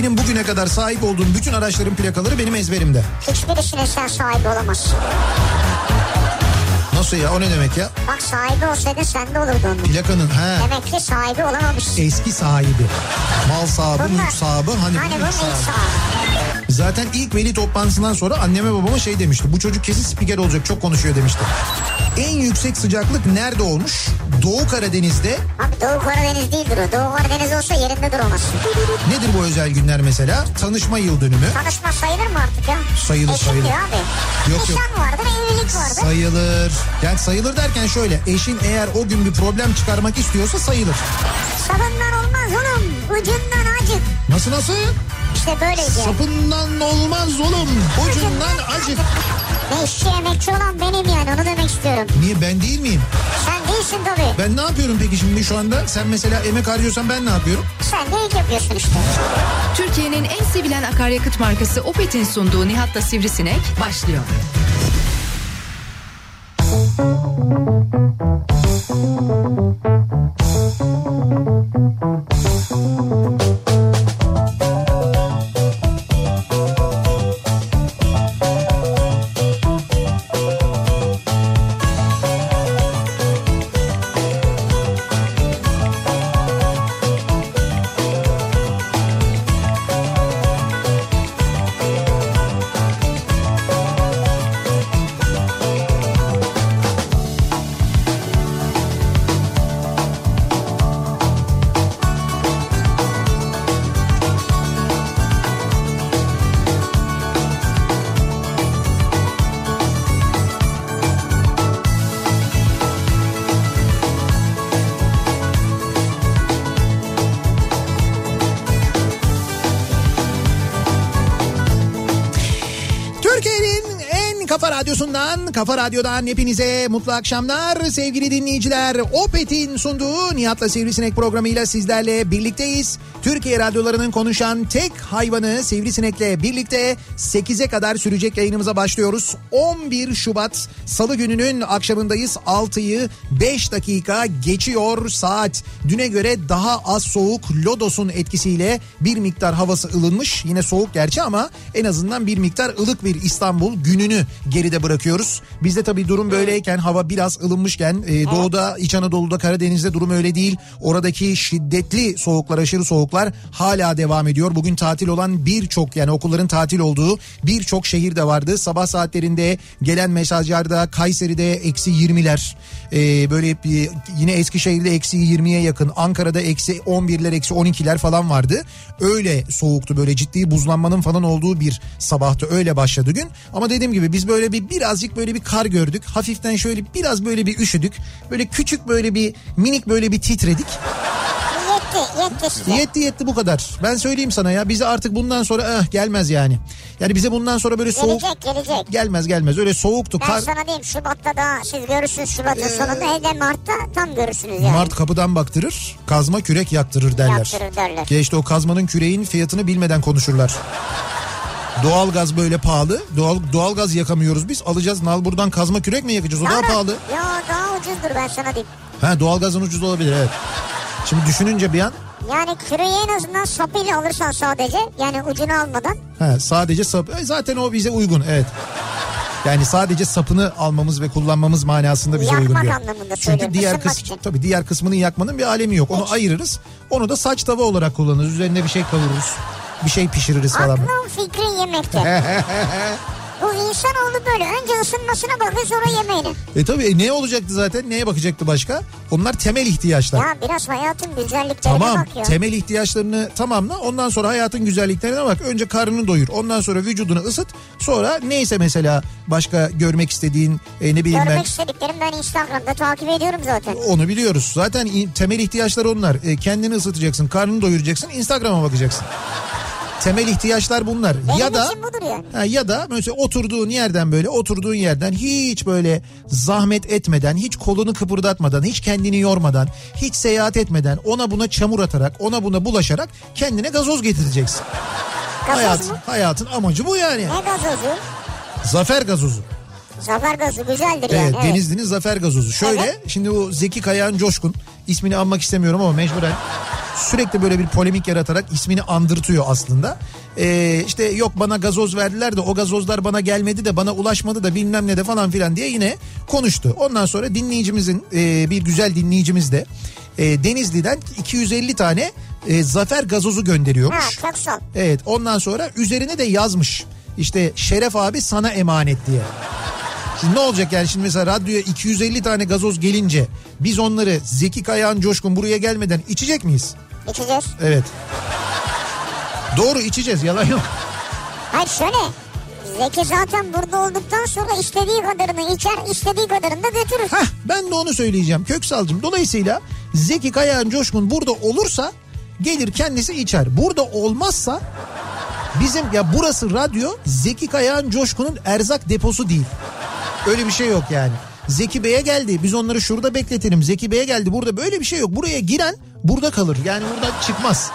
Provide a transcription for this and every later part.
Benim bugüne kadar sahip olduğum bütün araçların plakaları benim ezberimde. Hiçbirisine sen sahibi olamazsın. Nasıl ya o ne demek ya? Bak sahibi olsaydı sende olurdu onun. Plakanın he. Demek ki sahibi olamamışsın. Eski sahibi. Mal sahibi, Bunlar- mülk sahibi. Hani, Hani bu ilk sahibi. sahibi. Zaten ilk veli toplantısından sonra anneme babama şey demişti. Bu çocuk kesin spiker olacak çok konuşuyor demişti. En yüksek sıcaklık nerede olmuş? Doğu Karadeniz'de. Abi Doğu Karadeniz değildir o. Doğu Karadeniz olsa yerinde duramazsın. Nedir bu özel günler mesela? Tanışma yıl dönümü. Tanışma sayılır mı artık ya? Sayılır, Eşim sayılır. abi. Yok, yok. Nişan vardır, evlilik vardır. Sayılır. Yani sayılır derken şöyle. Eşin eğer o gün bir problem çıkarmak istiyorsa sayılır. Sabından olmaz oğlum. Ucundan acık. Nasıl nasıl? İşte böyleydi. Sapından olmaz oğlum. Ucundan acık. Ne işçi emekçi olan benim yani onu demek istiyorum. Niye ben değil miyim? Sen değilsin tabii. Ben ne yapıyorum peki şimdi şu anda? Sen mesela emek harcıyorsan ben ne yapıyorum? Sen de ilk yapıyorsun işte. Türkiye'nin en sevilen akaryakıt markası Opet'in sunduğu Nihat'la Sivrisinek başlıyor. Türkiye'nin kafa radyodan hepinize mutlu akşamlar sevgili dinleyiciler. Opet'in sunduğu Nihat'la Sivrisinek programıyla sizlerle birlikteyiz. Türkiye radyolarının konuşan tek hayvanı Sivrisinek'le birlikte 8'e kadar sürecek yayınımıza başlıyoruz. 11 Şubat Salı gününün akşamındayız. 6'yı 5 dakika geçiyor saat. Düne göre daha az soğuk Lodos'un etkisiyle bir miktar havası ılınmış. Yine soğuk gerçi ama en azından bir miktar ılık bir İstanbul gününü geride bırakıyoruz. Bizde tabii durum böyleyken hava biraz ılınmışken e, doğuda İç Anadolu'da Karadeniz'de durum öyle değil. Oradaki şiddetli soğuklar aşırı soğuklar hala devam ediyor. Bugün tatil olan birçok yani okulların tatil olduğu birçok şehirde vardı. Sabah saatlerinde gelen mesajlarda Kayseri'de eksi 20'ler e, böyle bir, yine Eskişehir'de eksi 20'ye yakın Ankara'da eksi 11'ler eksi 12'ler falan vardı. Öyle soğuktu böyle ciddi buzlanmanın falan olduğu bir sabahtı öyle başladı gün. Ama dediğim gibi biz böyle bir birazcık böyle bir kar gördük. Hafiften şöyle biraz böyle bir üşüdük. Böyle küçük böyle bir minik böyle bir titredik. Yetti, yetti size. Yetti yetti bu kadar. Ben söyleyeyim sana ya bize artık bundan sonra eh, gelmez yani. Yani bize bundan sonra böyle soğuk Gelecek, gelecek. gelmez gelmez. Öyle soğuktu Ben kar. sana diyeyim Şubat'ta da siz görürsünüz Şubat'ın sonunda hem de Mart'ta tam görürsünüz yani. Mart kapıdan baktırır, kazma kürek yaktırır derler. Yaktırır derler. İşte o kazmanın küreğin fiyatını bilmeden konuşurlar. Doğalgaz böyle pahalı. Doğal doğalgaz yakamıyoruz biz. Alacağız nalburdan kazma kürek mi yakacağız? O daha pahalı. Ya daha ucuzdur ben sana diyeyim. Ha doğalgazın ucuz olabilir evet. Şimdi düşününce bir an Yani küreği en azından sapıyla alırsan sadece yani ucunu almadan ha, sadece sap e, zaten o bize uygun evet. Yani sadece sapını almamız ve kullanmamız manasında bize Yakmak uygun diyor. anlamında Çünkü söylüyorum, diğer ısınmak kısmı için. tabii diğer kısmını yakmanın bir alemi yok. Onu ayırırız. Onu da saç tava olarak kullanırız. Üzerine bir şey kavururuz. Bir şey pişiririz falan. aklın fikrin yemekte. Bu insanoğlu böyle önce ısınmasına bakın sonra yemeğine. E tabii e, ne olacaktı zaten? Neye bakacaktı başka? Onlar temel ihtiyaçlar. Ya biraz hayatın güzelliklerine Tamam bak ya. temel ihtiyaçlarını tamamla ondan sonra hayatın güzelliklerine bak. Önce karnını doyur ondan sonra vücudunu ısıt. Sonra neyse mesela başka görmek istediğin e, ne bileyim Görmek ben istediklerim ben Instagram'da takip ediyorum zaten. onu biliyoruz. Zaten temel ihtiyaçlar onlar. E, kendini ısıtacaksın karnını doyuracaksın Instagram'a bakacaksın. Temel ihtiyaçlar bunlar. Benim ya da yani. Ha, ya da mesela oturduğun yerden böyle oturduğun yerden hiç böyle zahmet etmeden, hiç kolunu kıpırdatmadan, hiç kendini yormadan, hiç seyahat etmeden, ona buna çamur atarak, ona buna bulaşarak kendine gazoz getireceksin. Gazoz Hayat, mu? hayatın amacı bu yani. Ne gazozu? Zafer gazozu. Zafer gazı güzeldir Evet, yani. Evet. Denizli'nin zafer gazozu. Şöyle Evet. şimdi o Zeki Kayağan Coşkun ismini anmak istemiyorum ama mecburen Sürekli böyle bir polemik yaratarak ismini andırtıyor aslında. Ee, işte yok bana gazoz verdiler de o gazozlar bana gelmedi de bana ulaşmadı da bilmem ne de falan filan diye yine konuştu. Ondan sonra dinleyicimizin e, bir güzel dinleyicimiz de e, Denizli'den 250 tane e, zafer gazozu gönderiyormuş. Ha çok. Evet ondan sonra üzerine de yazmış. İşte Şeref abi sana emanet diye. Şimdi ne olacak yani şimdi mesela radyoya 250 tane gazoz gelince biz onları Zeki Kayağan Coşkun buraya gelmeden içecek miyiz? İçeceğiz. Evet. Doğru içeceğiz yalan yok. Hayır şöyle. Zeki zaten burada olduktan sonra istediği kadarını içer, istediği kadarını da götürür. Heh ben de onu söyleyeceğim Köksal'cığım. Dolayısıyla Zeki Kayağan Coşkun burada olursa gelir kendisi içer. Burada olmazsa bizim ya burası radyo Zeki Kayağan Coşkun'un erzak deposu değil. Öyle bir şey yok yani. Zeki Bey'e geldi biz onları şurada bekletelim. Zeki Bey'e geldi burada böyle bir şey yok. Buraya giren burada kalır yani burada çıkmaz.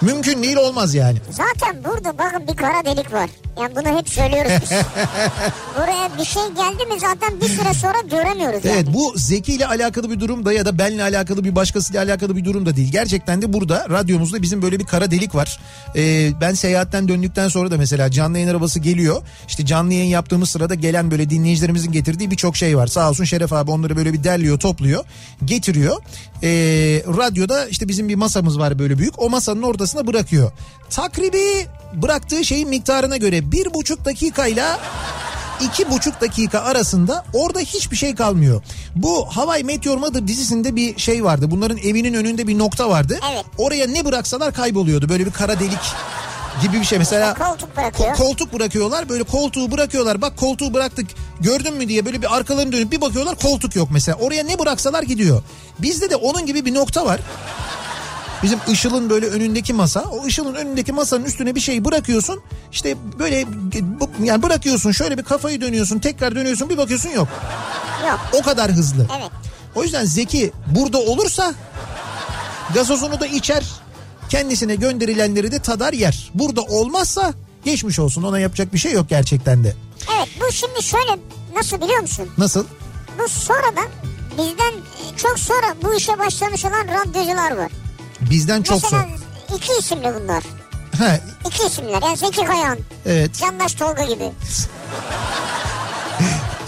Mümkün değil olmaz yani. Zaten burada bakın bir kara delik var. Yani bunu hep söylüyoruz biz. Buraya bir şey geldi mi zaten bir süre sonra göremiyoruz yani. Evet bu Zeki ile alakalı bir durum da ya da benle alakalı bir başkasıyla alakalı bir durum da değil. Gerçekten de burada radyomuzda bizim böyle bir kara delik var. Ee, ben seyahatten döndükten sonra da mesela canlı yayın arabası geliyor. İşte canlı yayın yaptığımız sırada gelen böyle dinleyicilerimizin getirdiği birçok şey var. Sağ olsun Şeref abi onları böyle bir derliyor topluyor getiriyor. Ee, radyoda işte bizim bir masamız var böyle büyük o masanın ortasına bırakıyor. Takribi bıraktığı şeyin miktarına göre bir buçuk dakikayla iki buçuk dakika arasında orada hiçbir şey kalmıyor. Bu Hawaii Meteor Mother dizisinde bir şey vardı. Bunların evinin önünde bir nokta vardı. Evet. Oraya ne bıraksalar kayboluyordu. Böyle bir kara delik gibi bir şey. Mesela Koltuk bırakıyor. ko- koltuk bırakıyorlar. Böyle koltuğu bırakıyorlar. Bak koltuğu bıraktık. Gördün mü diye böyle bir arkalarını dönüp bir bakıyorlar koltuk yok mesela. Oraya ne bıraksalar gidiyor. Bizde de onun gibi bir nokta var. Bizim Işıl'ın böyle önündeki masa. O Işıl'ın önündeki masanın üstüne bir şey bırakıyorsun. İşte böyle yani bırakıyorsun şöyle bir kafayı dönüyorsun. Tekrar dönüyorsun bir bakıyorsun yok. Yok. O kadar hızlı. Evet. O yüzden Zeki burada olursa gazozunu da içer. Kendisine gönderilenleri de tadar yer. Burada olmazsa geçmiş olsun ona yapacak bir şey yok gerçekten de. Evet bu şimdi şöyle nasıl biliyor musun? Nasıl? Bu sonradan bizden çok sonra bu işe başlamış olan radyocular var. Bizden çok Mesela zor. iki isimli bunlar. Ha, İki isimler yani Zeki Kayan, evet. Candaş Tolga gibi.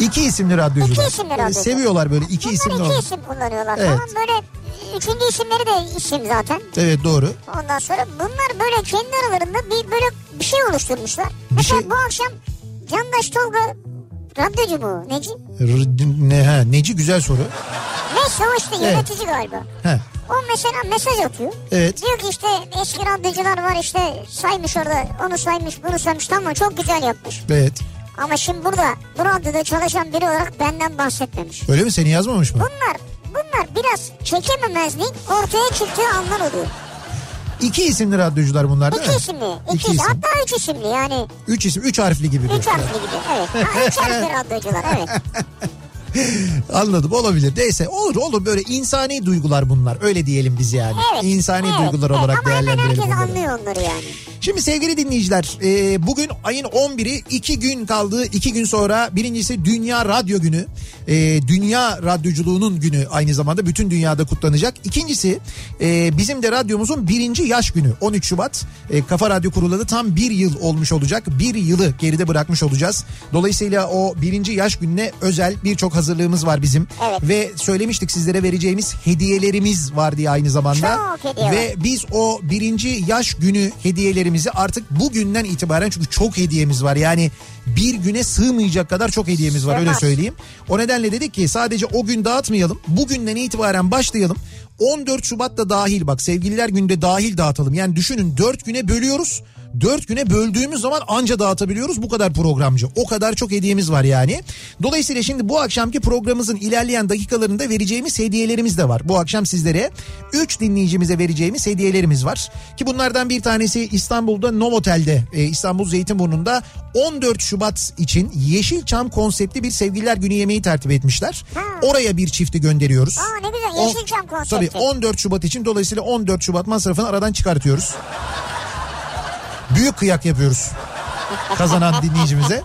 İki isimli radyocular. İki isimli Böyle radyocu. Seviyorlar böyle iki Bunlar isimli. iki olan. isim kullanıyorlar Evet. falan böyle üçüncü isimleri de isim zaten. Evet doğru. Ondan sonra bunlar böyle kendi aralarında bir böyle bir şey oluşturmuşlar. Mesela şey- bu akşam Candaş Tolga radyocu mu? Neci? R- ne ha Neci güzel soru. O işte Evet. yönetici galiba. Ha. O mesela mesaj atıyor. Evet. Diyor ki işte eski radyocular var işte saymış orada onu saymış bunu saymış tamam çok güzel yapmış. Evet. Ama şimdi burada bu radyoda çalışan biri olarak benden bahsetmemiş. Öyle mi seni yazmamış mı? Bunlar bunlar biraz çekememezliğin ortaya çıktığı anlar oluyor. İki isimli radyocular bunlar değil İki mi? isimli. iki İki isim. Hatta üç isimli yani. Üç isim. Üç harfli gibi. Üç harfli gibi evet. Ha, üç harfli radyocular evet. Anladım olabilir. Neyse olur olur böyle insani duygular bunlar. Öyle diyelim biz yani. evet. İnsani evet, duygular evet. olarak Ama değerlendirelim herkes bunları. anlıyor onları yani. Şimdi sevgili dinleyiciler e, bugün ayın 11'i iki gün kaldı. iki gün sonra birincisi Dünya Radyo Günü. E, dünya radyoculuğunun günü aynı zamanda bütün dünyada kutlanacak. İkincisi e, bizim de radyomuzun birinci yaş günü 13 Şubat. E, Kafa Radyo kurulalı tam bir yıl olmuş olacak. Bir yılı geride bırakmış olacağız. Dolayısıyla o birinci yaş gününe özel birçok hazırlığımız var bizim. Evet. Ve söylemiştik sizlere vereceğimiz hediyelerimiz var diye aynı zamanda. Çok hediye. Ve biz o birinci yaş günü hediyelerimizi artık bugünden itibaren çünkü çok hediyemiz var. Yani bir güne sığmayacak kadar çok hediyemiz var öyle Sığmaz. söyleyeyim. O nedenle dedik ki sadece o gün dağıtmayalım. Bugünden itibaren başlayalım. 14 Şubat'ta dahil bak sevgililer günde dahil dağıtalım. Yani düşünün 4 güne bölüyoruz. 4 güne böldüğümüz zaman anca dağıtabiliyoruz bu kadar programcı. O kadar çok hediyemiz var yani. Dolayısıyla şimdi bu akşamki programımızın ilerleyen dakikalarında vereceğimiz hediyelerimiz de var. Bu akşam sizlere 3 dinleyicimize vereceğimiz hediyelerimiz var. Ki bunlardan bir tanesi İstanbul'da Novotel'de e, İstanbul Zeytinburnu'nda 14 Şubat için Yeşilçam konseptli bir sevgililer günü yemeği tertip etmişler. Ha. Oraya bir çifti gönderiyoruz. Aa ne güzel Yeşilçam konsepti. Tabii 14 Şubat için dolayısıyla 14 Şubat masrafını aradan çıkartıyoruz. Büyük kıyak yapıyoruz. kazanan dinleyicimize.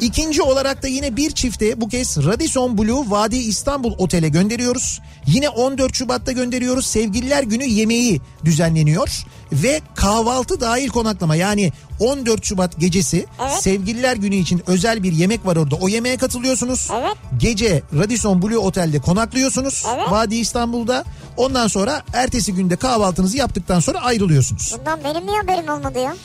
İkinci olarak da yine bir çifte bu kez Radisson Blue Vadi İstanbul Otel'e gönderiyoruz. Yine 14 Şubat'ta gönderiyoruz. Sevgililer Günü yemeği düzenleniyor ve kahvaltı dahil konaklama yani 14 Şubat gecesi Evet. Sevgililer Günü için özel bir yemek var orada. O yemeğe katılıyorsunuz. Evet. Gece Radisson Blue Otel'de konaklıyorsunuz. Evet. Vadi İstanbul'da. Ondan sonra ertesi günde kahvaltınızı yaptıktan sonra ayrılıyorsunuz. Bundan benim niye haberim olmadı ya?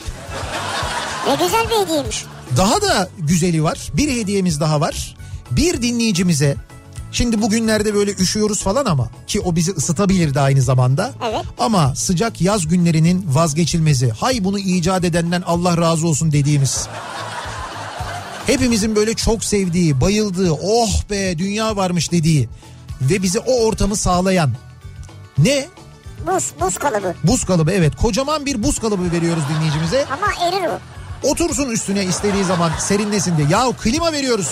Ne güzel bir hediyeymiş. Daha da güzeli var. Bir hediyemiz daha var. Bir dinleyicimize Şimdi bugünlerde böyle üşüyoruz falan ama ki o bizi ısıtabilir de aynı zamanda. Evet. Ama sıcak yaz günlerinin vazgeçilmezi. Hay bunu icat edenden Allah razı olsun dediğimiz. Hepimizin böyle çok sevdiği, bayıldığı, oh be dünya varmış dediği ve bize o ortamı sağlayan ne? Buz, buz kalıbı. Buz kalıbı evet. Kocaman bir buz kalıbı veriyoruz dinleyicimize. Ama erir o. Otursun üstüne istediği zaman serinlesin diye. Ya klima veriyoruz.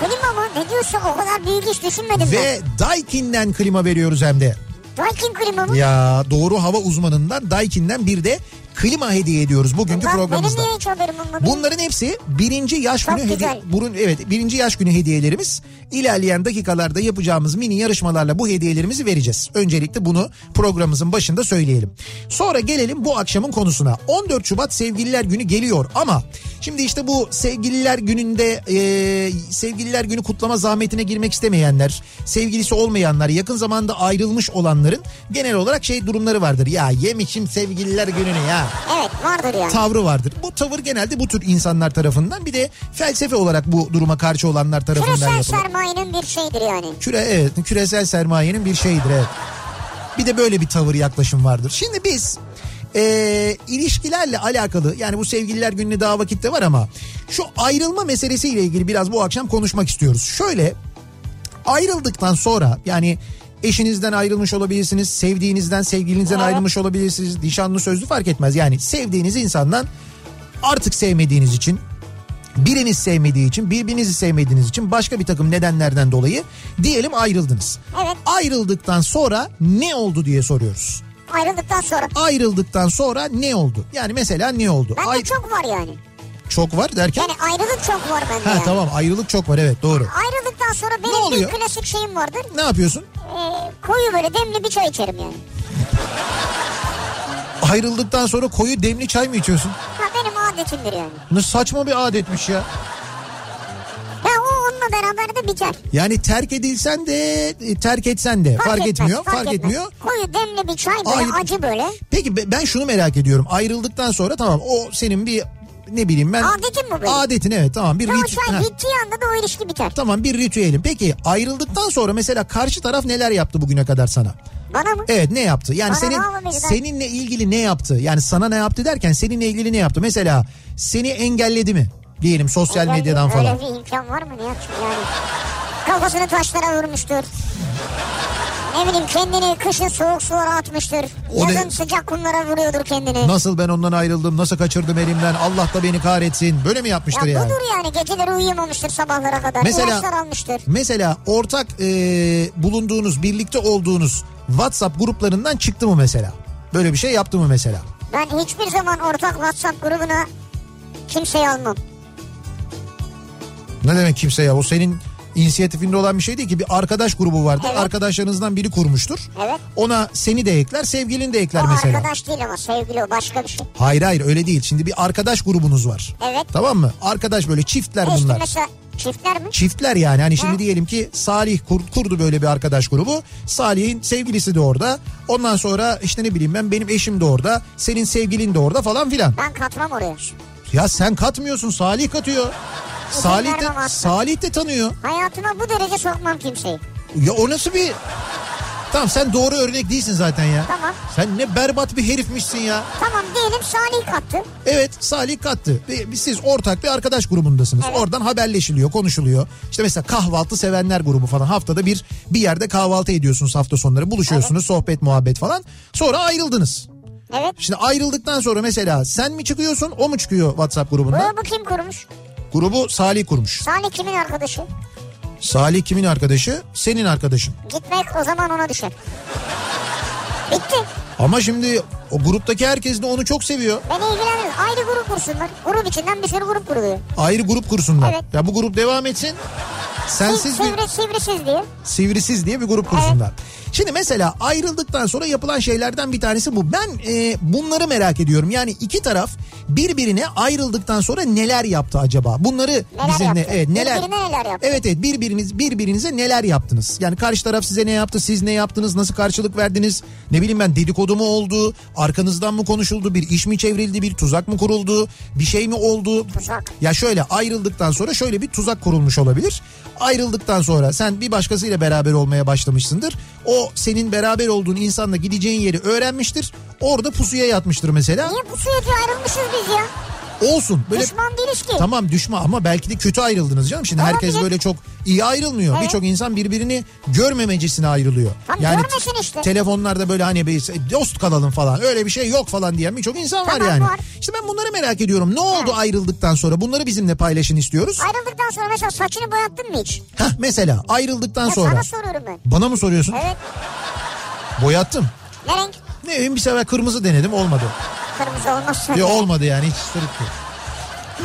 Klima mı? Ne diyorsun? O kadar büyük hiç düşünmedim Ve Daikin'den klima veriyoruz hem de. ben. Daikin klima mı? Ya doğru hava uzmanından Daikin'den bir de klima hediye ediyoruz bugünkü Bundan programımızda. Benim niye hiç haberim olmadı? Bunların hepsi birinci yaş Çok günü hediye. güzel. Bunun evet birinci yaş günü hediyelerimiz. İlerleyen dakikalarda yapacağımız mini yarışmalarla bu hediyelerimizi vereceğiz. Öncelikle bunu programımızın başında söyleyelim. Sonra gelelim bu akşamın konusuna. 14 Şubat Sevgililer Günü geliyor ama şimdi işte bu Sevgililer Günü'nde e, Sevgililer Günü kutlama zahmetine girmek istemeyenler, sevgilisi olmayanlar, yakın zamanda ayrılmış olanların genel olarak şey durumları vardır. Ya yemişim Sevgililer Günü'nü ya Evet vardır yani. tavrı vardır. Bu tavır genelde bu tür insanlar tarafından bir de felsefe olarak bu duruma karşı olanlar tarafından Küresel yapılır. sermayenin bir şeyidir yani. Küre evet küresel sermayenin bir şeyidir evet. Bir de böyle bir tavır yaklaşım vardır. Şimdi biz e, ilişkilerle alakalı yani bu sevgililer gününe daha vakitte var ama şu ayrılma meselesiyle ilgili biraz bu akşam konuşmak istiyoruz. Şöyle ayrıldıktan sonra yani eşinizden ayrılmış olabilirsiniz, sevdiğinizden, sevgilinizden Evet. ayrılmış olabilirsiniz. Nişanlı sözlü fark etmez. Yani sevdiğiniz insandan artık sevmediğiniz için biriniz sevmediği için birbirinizi sevmediğiniz için başka bir takım nedenlerden dolayı diyelim ayrıldınız. Evet. Ayrıldıktan sonra ne oldu diye soruyoruz. Ayrıldıktan sonra. Ayrıldıktan sonra ne oldu? Yani mesela ne oldu? Bende Ay- çok var yani. Çok var derken? Yani ayrılık çok var bende Ha yani. tamam ayrılık çok var evet doğru. Ayrıldıktan sonra benim oluyor? bir klasik şeyim vardır. Ne yapıyorsun? Ee, koyu böyle demli bir çay içerim yani. Ayrıldıktan sonra koyu demli çay mı içiyorsun? Ha benim adetimdir yani. Ne saçma bir adetmiş ya. Ya o onunla beraber de biter. Yani terk edilsen de e, terk etsen de fark, etmez, etmiyor. Fark, etmez. etmiyor. Koyu demli bir çay böyle Ayrı- acı böyle. Peki be- ben şunu merak ediyorum. Ayrıldıktan sonra tamam o senin bir ne bileyim ben. Adetin mi benim? Adetin evet tamam bir Ve o rit- çay ha, bittiği anda da o ilişki biter. Tamam bir ritüelin. Peki ayrıldıktan sonra mesela karşı taraf neler yaptı bugüne kadar sana? Bana mı? Evet ne yaptı? Yani Bana senin ne seninle ilgili ne yaptı? Yani sana ne yaptı derken seninle ilgili ne yaptı? Mesela seni engelledi mi? Diyelim sosyal Öyle- medyadan falan. Öyle bir imkan var mı Nihat'cığım yani? Kafasını taşlara vurmuştur. Ne bileyim kendini kışın soğuk sulara atmıştır. O ne- Yazın sıcak kumlara vuruyordur kendini. Nasıl ben ondan ayrıldım? Nasıl kaçırdım elimden? Allah da beni kahretsin. Böyle mi yapmıştır ya yani? budur yani geceleri uyuyamamıştır sabahlara kadar. Mesela- İlaçlar almıştır. Mesela ortak e, bulunduğunuz, birlikte olduğunuz WhatsApp gruplarından çıktı mı mesela? Böyle bir şey yaptı mı mesela? Ben hiçbir zaman ortak WhatsApp grubuna kimseyi almam. Ne demek kimse ya? O senin inisiyatifinde olan bir şey değil ki. Bir arkadaş grubu vardır. Evet. Arkadaşlarınızdan biri kurmuştur. Evet. Ona seni de ekler, sevgilini de ekler O mesela. arkadaş değil ama sevgili o başka bir şey. Hayır hayır öyle değil. Şimdi bir arkadaş grubunuz var. Evet. Tamam mı? Arkadaş böyle çiftler işte bunlar. mesela çiftler mi? Çiftler yani hani şimdi Ha. diyelim ki Salih kur- kurdu böyle bir arkadaş grubu. Salih'in sevgilisi de orada. Ondan sonra işte ne bileyim ben benim eşim de orada. Senin sevgilin de orada falan filan. Ben katmam oraya. Ya sen katmıyorsun Salih katıyor. Salih de. Salih de tanıyor. Hayatıma bu derece sokmam kimseyi. Ya o nasıl bir... Tamam sen doğru örnek değilsin zaten ya. Tamam. Sen ne berbat bir herifmişsin ya. Tamam diyelim Salih kattı. Evet Salih kattı. Siz ortak bir arkadaş grubundasınız. Evet. Oradan haberleşiliyor, konuşuluyor. İşte mesela kahvaltı sevenler grubu falan. Haftada bir bir yerde kahvaltı ediyorsunuz hafta sonları. Buluşuyorsunuz, sohbet, muhabbet falan. Sonra ayrıldınız. Evet. Şimdi ayrıldıktan sonra mesela sen mi çıkıyorsun, o mu çıkıyor WhatsApp grubunda? Grubu kim kurmuş? Grubu Salih kurmuş. Salih kimin arkadaşı? Salih kimin arkadaşı? Senin arkadaşın. Gitmek o zaman ona düşer. Bitti. Ama şimdi o gruptaki herkes de onu çok seviyor. Beni ilgilenmiyor. Ayrı grup kursunlar. Grup içinden bir sürü grup kuruluyor. Ayrı grup kursunlar. Evet. Ya bu grup devam etsin. Sensiz bir Sivri, sivrisiz diye. sivrisiz diye bir grup kursunlar. Şimdi mesela ayrıldıktan sonra yapılan şeylerden bir tanesi bu. Ben e, bunları merak ediyorum. Yani iki taraf birbirine ayrıldıktan sonra neler yaptı acaba? Bunları Neler bizimle yaptı? evet neler Birbirine neler yaptı? Evet evet birbiriniz birbirinize neler yaptınız? Yani karşı taraf size ne yaptı? Siz ne yaptınız? Nasıl karşılık verdiniz? Ne bileyim ben dedikodu mu oldu? Arkanızdan mı konuşuldu? Bir iş mi çevrildi? Bir tuzak mı kuruldu? Bir şey mi oldu? Tuzak. Ya şöyle ayrıldıktan sonra şöyle bir tuzak kurulmuş olabilir. Ayrıldıktan sonra sen bir başkasıyla beraber olmaya başlamışsındır. O senin beraber olduğun insanla gideceğin yeri öğrenmiştir. Orada pusuya yatmıştır mesela. Niye bu suya ayrılmışız biz ya? Olsun. Böyle Düşman değiliz ki. Tamam düşman ama belki de kötü ayrıldınız canım. Şimdi herkes Olabilir. böyle çok iyi ayrılmıyor. Evet. Birçok insan birbirini görmemecesine ayrılıyor. Tamam, görmesin işte. telefonlarda böyle hani bir dost kalalım falan öyle bir şey yok falan diyen birçok insan var Tamam, yani. var. İşte ben bunları merak ediyorum. Ne oldu ayrıldıktan sonra? Bunları bizimle paylaşın istiyoruz. Ayrıldıktan sonra mesela saçını boyattın mı hiç? Heh, mesela ayrıldıktan Ya sonra. sana soruyorum ben. Bana mı soruyorsun? Evet. Boyattım. Ne renk? Ne bileyim bir sefer kırmızı denedim olmadı. Kırmızı olmaz. Ya olmadı yani hiç sırıttı.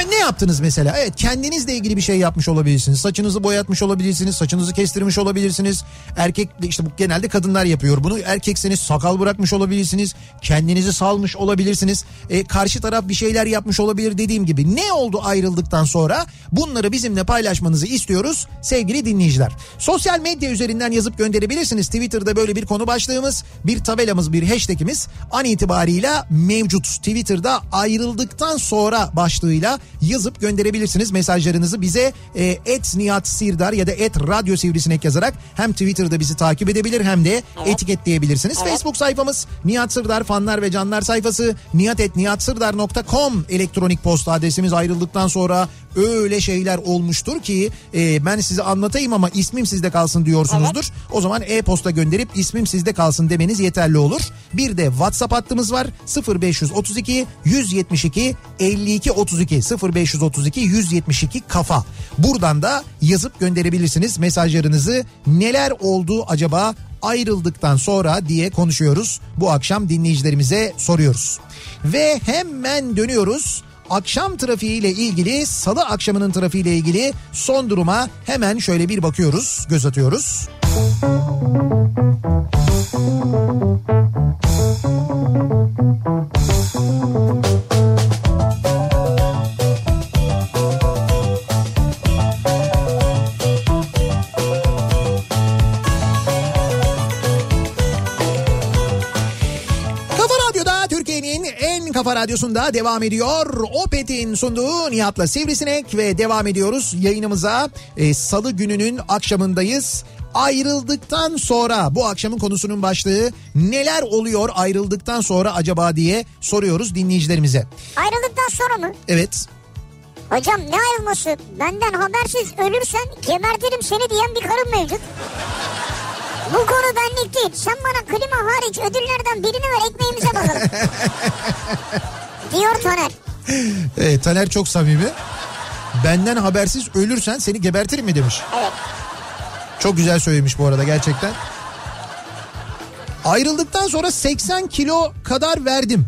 Ne yaptınız mesela? Evet kendinizle ilgili bir şey yapmış olabilirsiniz. Saçınızı boyatmış olabilirsiniz. Saçınızı kestirmiş olabilirsiniz. Erkek işte bu genelde kadınlar yapıyor bunu. Erkekseniz sakal bırakmış olabilirsiniz. Kendinizi salmış olabilirsiniz. E, karşı taraf bir şeyler yapmış olabilir dediğim gibi. Ne oldu ayrıldıktan sonra? Bunları bizimle paylaşmanızı istiyoruz sevgili dinleyiciler. Sosyal medya üzerinden yazıp gönderebilirsiniz. Twitter'da böyle bir konu başlığımız, bir tabelamız, bir hashtagimiz an itibarıyla mevcut. Twitter'da ayrıldıktan sonra başlığıyla yazıp gönderebilirsiniz mesajlarınızı bize e, et Nihat Sirdar ya da et Radyo Sivrisinek yazarak hem Twitter'da bizi takip edebilir hem de etiketleyebilirsiniz. Facebook sayfamız Nihat Sırdar fanlar ve canlar sayfası nihatetnihatsırdar.com elektronik posta adresimiz ayrıldıktan sonra öyle şeyler olmuştur ki e, ben size anlatayım ama ismim sizde kalsın diyorsunuzdur. O zaman e-posta gönderip ismim sizde kalsın demeniz yeterli olur. Bir de WhatsApp hattımız var 0532 172 52 32 0532 172 kafa. Buradan da yazıp gönderebilirsiniz mesajlarınızı. Neler oldu acaba ayrıldıktan sonra diye konuşuyoruz. Bu akşam dinleyicilerimize soruyoruz. Ve hemen dönüyoruz. Akşam trafiğiyle ilgili salı akşamının trafiğiyle ilgili son duruma hemen şöyle bir bakıyoruz, göz atıyoruz. Kafa radyosunda devam ediyor. Opet'in sunduğu Nihat'la Sivrisinek ve devam ediyoruz yayınımıza. Ee, Salı gününün akşamındayız. Ayrıldıktan sonra bu akşamın konusunun başlığı neler oluyor ayrıldıktan sonra acaba diye soruyoruz dinleyicilerimize. Ayrıldıktan sonra mı? Evet Hocam ne ayrılması? Benden habersiz ölürsen gebertirim seni diyen bir karım mevcut. Bu konu benlik değil. Sen bana klima hariç ödüllerden birini ver ekmeğimize bakalım. Diyor Taner. Evet, Taner çok samimi. Benden habersiz ölürsen seni gebertirim mi demiş. Evet. Çok güzel söylemiş bu arada gerçekten. Ayrıldıktan sonra 80 kilo kadar verdim.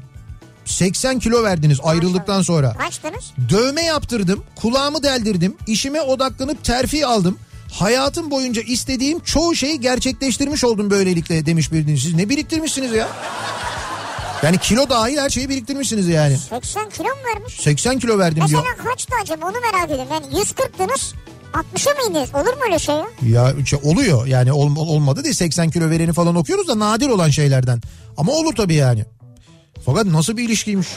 80 kilo verdiniz ayrıldıktan sonra. Kaçtınız? Dövme yaptırdım, kulağımı deldirdim, işime odaklanıp terfi aldım. Hayatım boyunca istediğim çoğu şeyi gerçekleştirmiş oldum böylelikle demiş bir dinleyici. Siz ne biriktirmişsiniz ya? Yani kilo dahil her şeyi biriktirmişsiniz yani. 80 kilo mu vermiş? 80 kilo verdim diyor. Mesela kaçtı acaba onu merak ediyorum. Yani 140'tınız 60'a mı indiniz? Olur mu öyle şey ya? Ya şey oluyor yani ol- olmadı değil 80 kilo vereni falan okuyoruz da nadir olan şeylerden. Ama olur tabii yani. Fakat nasıl bir ilişkiymiş?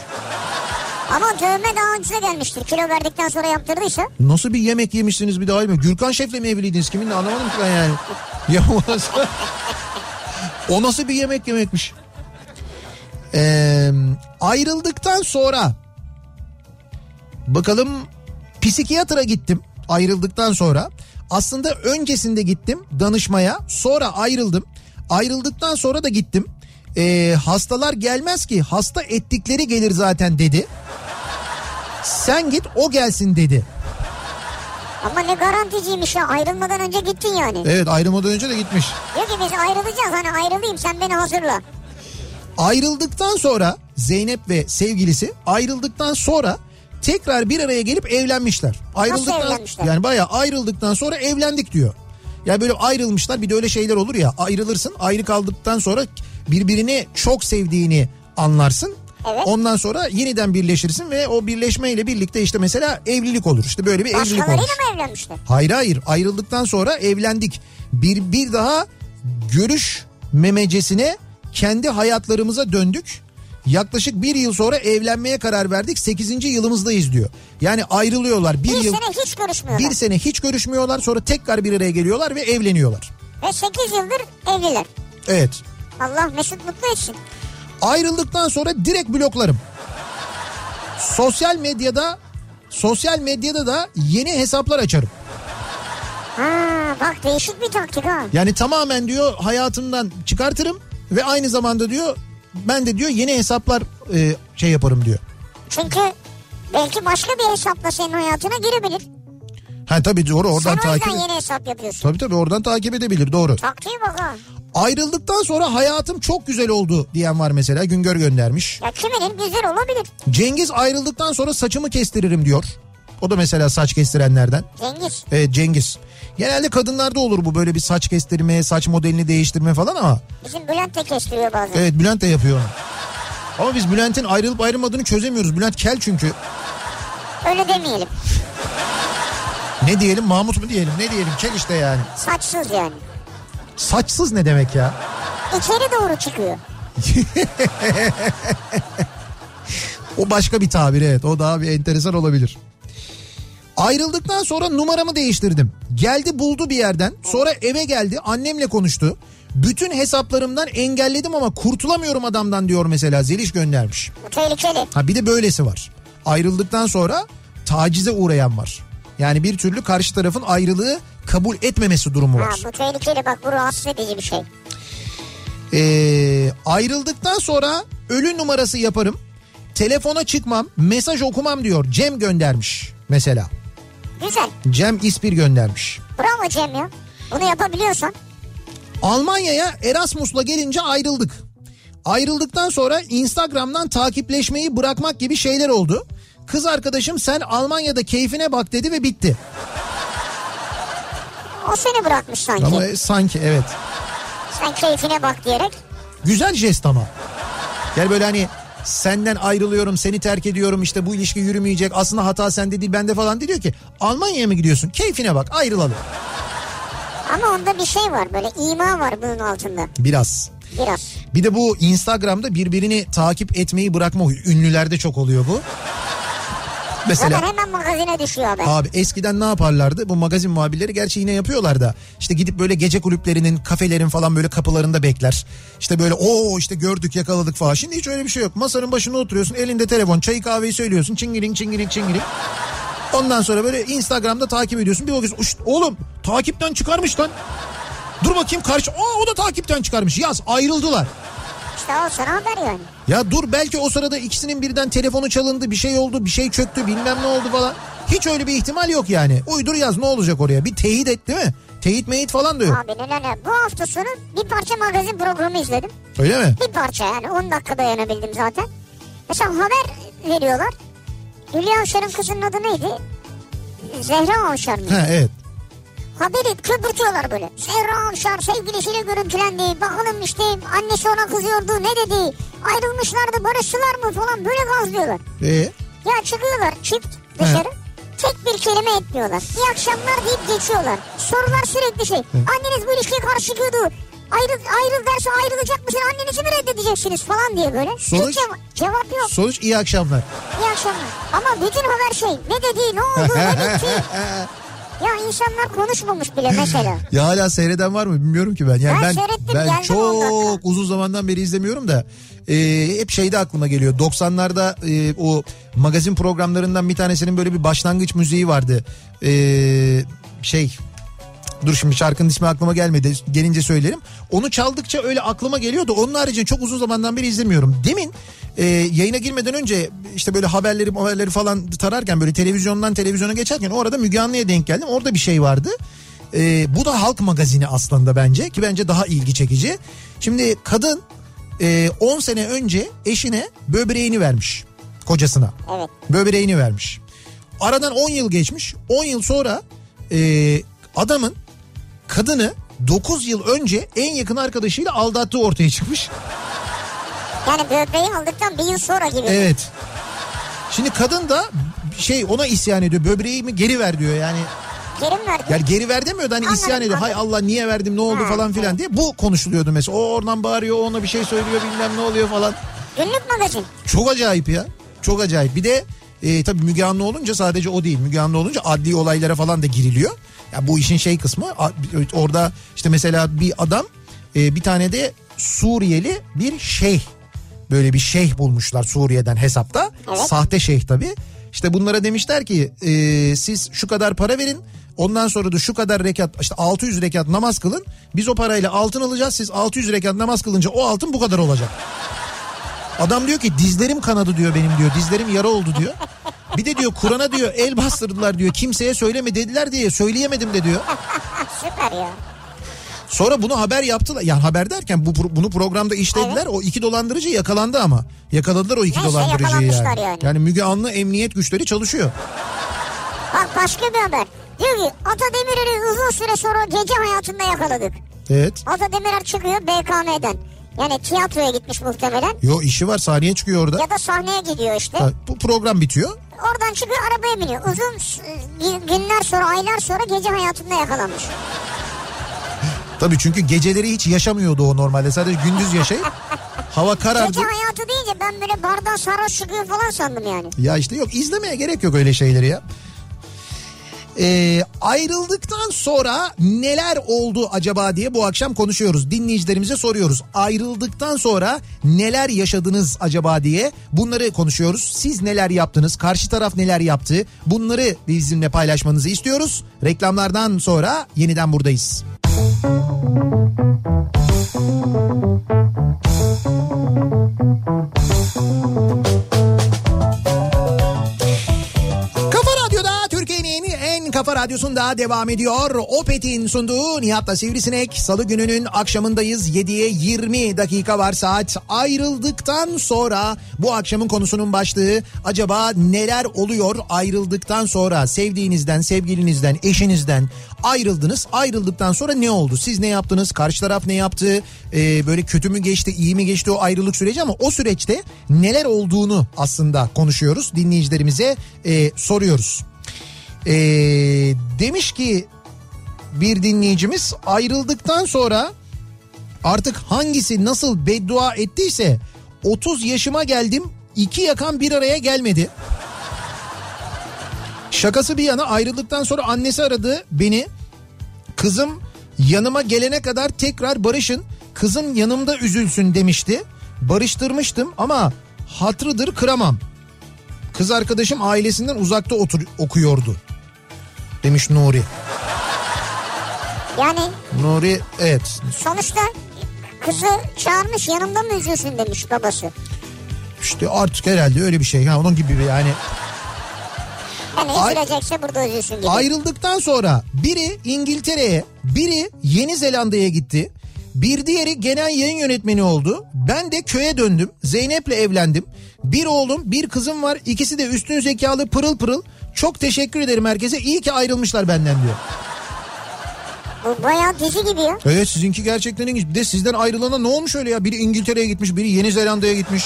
Ama dövme daha ucuza gelmiştir. Kilo verdikten sonra yaptırdıysa. Nasıl bir yemek yemişsiniz bir daha mı? Gürkan Şef'le mi evliydiniz? Kiminle anlamadım ki ben yani. ya o nasıl bir yemek yemekmiş? Ee, ayrıldıktan sonra bakalım psikiyatra gittim ayrıldıktan sonra. Aslında öncesinde gittim danışmaya sonra ayrıldım. Ayrıldıktan sonra da gittim. Ee, hastalar gelmez ki hasta ettikleri gelir zaten dedi. Sen git o gelsin dedi. Ama ne garanticiymiş ya ayrılmadan önce gittin yani. Evet ayrılmadan önce de gitmiş. Diyor ki biz ayrılacağız hani ayrılayım sen beni hazırla. Ayrıldıktan sonra Zeynep ve sevgilisi ayrıldıktan sonra tekrar bir araya gelip evlenmişler. Ayrıldıktan evlenmişler? yani bayağı ayrıldıktan sonra evlendik diyor. Ya böyle ayrılmışlar bir de öyle şeyler olur ya ayrılırsın ayrı kaldıktan sonra birbirini çok sevdiğini anlarsın. Evet. Ondan sonra yeniden birleşirsin ve o birleşmeyle birlikte işte mesela evlilik olur. İşte böyle bir evlilik olur. Mı evlenmişler? Hayır hayır ayrıldıktan sonra evlendik. Bir, bir daha görüşmemecesine kendi hayatlarımıza döndük. Yaklaşık bir yıl sonra evlenmeye karar verdik. 8. yılımızdayız diyor. Yani ayrılıyorlar. Bir, Bir yıl, sene hiç görüşmüyorlar. bir sene hiç görüşmüyorlar. Sonra tekrar bir araya geliyorlar ve evleniyorlar. Ve 8 yıldır evliler. Evet. Allah mesut mutlu etsin. Ayrıldıktan sonra direkt bloklarım. Sosyal medyada sosyal medyada da yeni hesaplar açarım. Ha bak değişik bir taktik ha. Yani tamamen diyor hayatımdan çıkartırım ve aynı zamanda diyor ben de diyor yeni hesaplar e, şey yaparım diyor. Çünkü belki başka bir hesapla senin hayatına girebilir. Ha tabii doğru oradan Sen takip yüzden yeni hesap yapıyorsun. Tabii tabii oradan takip edebilir doğru. Taktiğe bak ha. Ayrıldıktan sonra hayatım çok güzel oldu diyen var mesela Güngör göndermiş. Ya kiminin güzel olabilir. Cengiz ayrıldıktan sonra saçımı kestiririm diyor. O da mesela saç kestirenlerden. Cengiz. Evet Cengiz. Genelde kadınlarda olur bu böyle bir saç kestirme, saç modelini değiştirme falan ama Bizim Bülent de kestiriyor bazen. evet Bülent de yapıyor. Ama biz Bülent'in ayrılıp ayrılmadığını çözemiyoruz. Bülent kel çünkü. Öyle demeyelim. Ne diyelim Mahmut mu diyelim ne diyelim kel işte yani. Saçsız yani. Saçsız ne demek ya? İçeri doğru çıkıyor. O başka bir tabir evet o daha bir enteresan olabilir. Ayrıldıktan sonra numaramı değiştirdim. Geldi buldu bir yerden sonra eve geldi annemle konuştu. Bütün hesaplarımdan engelledim ama kurtulamıyorum adamdan diyor mesela Zeliş göndermiş. Tehlikeli. Ha bir de böylesi var. Ayrıldıktan sonra tacize uğrayan var. Yani bir türlü karşı tarafın ayrılığı kabul etmemesi durumu Ha, var. bu tehlikeli bak bu rahatsız edici bir şey. Ee, ayrıldıktan sonra ölü numarası yaparım. Telefona çıkmam, mesaj okumam diyor. Cem göndermiş mesela. Güzel. Cem İspir göndermiş. Bravo Cem ya. Bunu yapabiliyorsan. Almanya'ya Erasmus'la gelince ayrıldık. Ayrıldıktan sonra Instagram'dan takipleşmeyi bırakmak gibi şeyler oldu. Kız arkadaşım sen Almanya'da keyfine bak dedi ve bitti. O seni bırakmış sanki. Ama e, sanki evet. Sen keyfine bak diyerek. Güzel jest ama. Yani böyle hani senden ayrılıyorum seni terk ediyorum işte bu ilişki yürümeyecek aslında hata sende değil bende falan diyor ki Almanya'ya mı gidiyorsun keyfine bak ayrılalım Ama onda bir şey var böyle ima var bunun altında. biraz. Biraz. Bir de bu Instagram'da birbirini takip etmeyi bırakma ünlülerde çok oluyor bu. Mesela Zaten hemen magazine düşüyor haber. Abi eskiden ne yaparlardı? Bu magazin muhabirleri gerçi yine yapıyorlar da. İşte gidip böyle gece kulüplerinin, kafelerin falan böyle kapılarında bekler. İşte böyle o işte gördük yakaladık falan. Şimdi hiç öyle bir şey yok. Masanın başında oturuyorsun, elinde telefon, çayı kahveyi söylüyorsun. Çingiling çingiling çingiling. Ondan sonra böyle Instagram'da takip ediyorsun. Bir bakıyorsun "Uş, oğlum takipten çıkarmış lan. Dur bakayım karşı. Aa o da takipten çıkarmış. Yaz ayrıldılar. İşte o sana haber yani. Ya dur belki o sırada ikisinin birden telefonu çalındı bir şey oldu bir şey çöktü bilmem ne oldu falan. Hiç öyle bir ihtimal yok yani. Uydur yaz ne olacak oraya bir teyit et değil mi? Teyit meyit falan da yok. Abi neler neler. Bu hafta sonu bir parça magazin programı izledim. Öyle mi? Bir parça yani 10 dakika dayanabildim zaten. Mesela haber veriyorlar. Hülya Avşar'ın kızının adı neydi? Zehra Avşar mı? Ha evet. Haberi köpürtüyorlar böyle. Zehra Avşar sevgilisiyle görüntülendi. Bakalım işte annesi ona kızıyordu ne dedi. Ayrılmışlardı barıştılar mı falan böyle gazlıyorlar. Ee, Ya çıkıyorlar çift dışarı. Tek bir kelime etmiyorlar. İyi akşamlar deyip geçiyorlar. Sorular sürekli şey. Anneniz bu ilişkiye karşı çıkıyordu. Ayrıl, ayrıl derse ayrılacak mısın? Annenizi mi reddedeceksiniz falan diye böyle. Sonuç? Hiç ceva- cevap yok. sonuç iyi akşamlar. İyi akşamlar. Ama bütün haber şey. Ne dedi, ne oldu, ne bitti. Ya insanlar konuşmamış bile mesela. Ya hala seyreden var mı bilmiyorum ki ben. Yani Ben ben seyrettim, ben geldim çok uzun zamandan beri izlemiyorum da e, hep şeyde aklıma geliyor. 90'larda e, o magazin programlarından bir tanesinin böyle bir başlangıç müziği vardı. E, şey Dur şimdi şarkının ismi aklıma gelmedi. Gelince söylerim. Onu çaldıkça öyle aklıma geliyordu. Onun haricinde çok uzun zamandan beri izlemiyorum. Demin e, yayına girmeden önce işte böyle haberleri haberleri falan tararken böyle televizyondan televizyona geçerken o arada Müge Anlı'ya denk geldim. Orada bir şey vardı. E, bu da halk magazini aslında bence ki bence daha ilgi çekici. Şimdi kadın e, 10 sene önce eşine böbreğini vermiş kocasına. Evet. Böbreğini vermiş. Aradan 10 yıl geçmiş. 10 yıl sonra e, adamın kadını 9 yıl önce en yakın arkadaşıyla aldattığı ortaya çıkmış. Yani böbreği aldıktan bir yıl sonra gibi. Evet. Şimdi kadın da şey ona isyan ediyor. Böbreğimi geri ver diyor yani. Geri mi verdi? Yani geri ver demiyor da hani Anladım, isyan ediyor. Hay anladım. Allah niye verdim ne oldu Ha, falan filan diye. Bu konuşuluyordu mesela. O oradan bağırıyor ona bir şey söylüyor bilmem ne oluyor falan. Günlük magazin. Çok acayip ya. Çok acayip. Bir de e, tabii Müge Anlı olunca sadece o değil. Müge Anlı olunca adli olaylara falan da giriliyor. Ya bu işin şey kısmı orada işte mesela bir adam e, bir tane de Suriyeli bir şeyh böyle bir şeyh bulmuşlar Suriye'den hesapta. Evet. Sahte şeyh tabii. İşte bunlara demişler ki e, siz şu kadar para verin. Ondan sonra da şu kadar rekat işte 600 rekat namaz kılın. Biz o parayla altın alacağız. Siz 600 rekat namaz kılınca o altın bu kadar olacak. Adam diyor ki dizlerim kanadı diyor benim diyor. Dizlerim yara oldu diyor. Bir de diyor Kur'an'a diyor el bastırdılar diyor. Kimseye söyleme dediler diye söyleyemedim de diyor. Süper ya. Sonra bunu haber yaptılar. Yani haber derken bu bunu programda işlediler. O iki dolandırıcı yakalandı ama. Yakaladılar o iki Neyse, dolandırıcıyı yani. yani. Yani Müge Anlı emniyet güçleri çalışıyor. Bak başka bir haber. Diyor ki Ata Demirer'i uzun süre sonra gece hayatında yakaladık. Evet. Ata Demirer çıkıyor BKM'den. Yani tiyatroya gitmiş muhtemelen. Yo işi var sahneye çıkıyor orada. Ya da sahneye gidiyor işte. Ha, Bu program bitiyor. Oradan çıkıyor arabaya biniyor. Uzun günler sonra aylar sonra gece hayatında yakalanmış. Tabii çünkü geceleri hiç yaşamıyordu o normalde. Sadece gündüz yaşayıp hava karardı. Gece hayatı deyince ben böyle bardan sarhoş çıkıyor falan sandım yani. Ya işte yok izlemeye gerek yok öyle şeyleri ya. Ee, ayrıldıktan sonra neler oldu acaba diye bu akşam konuşuyoruz. Dinleyicilerimize soruyoruz. Ayrıldıktan sonra neler yaşadınız acaba diye bunları konuşuyoruz. Siz neler yaptınız? Karşı taraf neler yaptı? Bunları bizimle paylaşmanızı istiyoruz. Reklamlardan sonra yeniden buradayız. Kafa radyosunda devam ediyor. Opet'in sunduğu Nihat'la Sivrisinek. Salı gününün akşamındayız. 7'ye 20 dakika var saat. Ayrıldıktan sonra bu akşamın konusunun başlığı acaba neler oluyor ayrıldıktan sonra sevdiğinizden, sevgilinizden, eşinizden ayrıldınız. Ayrıldıktan sonra ne oldu? Siz ne yaptınız? Karşı taraf ne yaptı? Ee, böyle kötü mü geçti, iyi mi geçti o ayrılık süreci ama o süreçte neler olduğunu aslında konuşuyoruz. Dinleyicilerimize e, soruyoruz. Ee, demiş ki bir dinleyicimiz ayrıldıktan sonra artık hangisi nasıl beddua ettiyse 30 yaşıma geldim iki yakan bir araya gelmedi. Şakası bir yana ayrıldıktan sonra annesi aradı beni. Kızım yanıma gelene kadar tekrar barışın. Kızım yanımda üzülsün demişti. Barıştırmıştım ama hatrıdır kıramam. Kız arkadaşım ailesinden uzakta otur okuyordu. Demiş Nuri. Yani Nuri evet. sonuçta kızı çağırmış yanımda mı üzülsün demiş babası. İşte artık herhalde öyle bir şey. Ha, onun gibi bir yani. Yani üzülecekse burada üzülsün gibi. Ayrıldıktan sonra biri İngiltere'ye, biri Yeni Zelanda'ya gitti. Bir diğeri genel yayın yönetmeni oldu. Ben de köye döndüm. Zeynep'le evlendim. Bir oğlum, bir kızım var. İkisi de üstün zekalı, pırıl pırıl. Çok teşekkür ederim herkese. İyi ki ayrılmışlar benden diyor. Bu bayağı dizi gibi ya. Evet sizinki gerçekten ilginç. Bir de sizden ayrılana ne olmuş öyle ya? Biri İngiltere'ye gitmiş, biri Yeni Zelanda'ya gitmiş.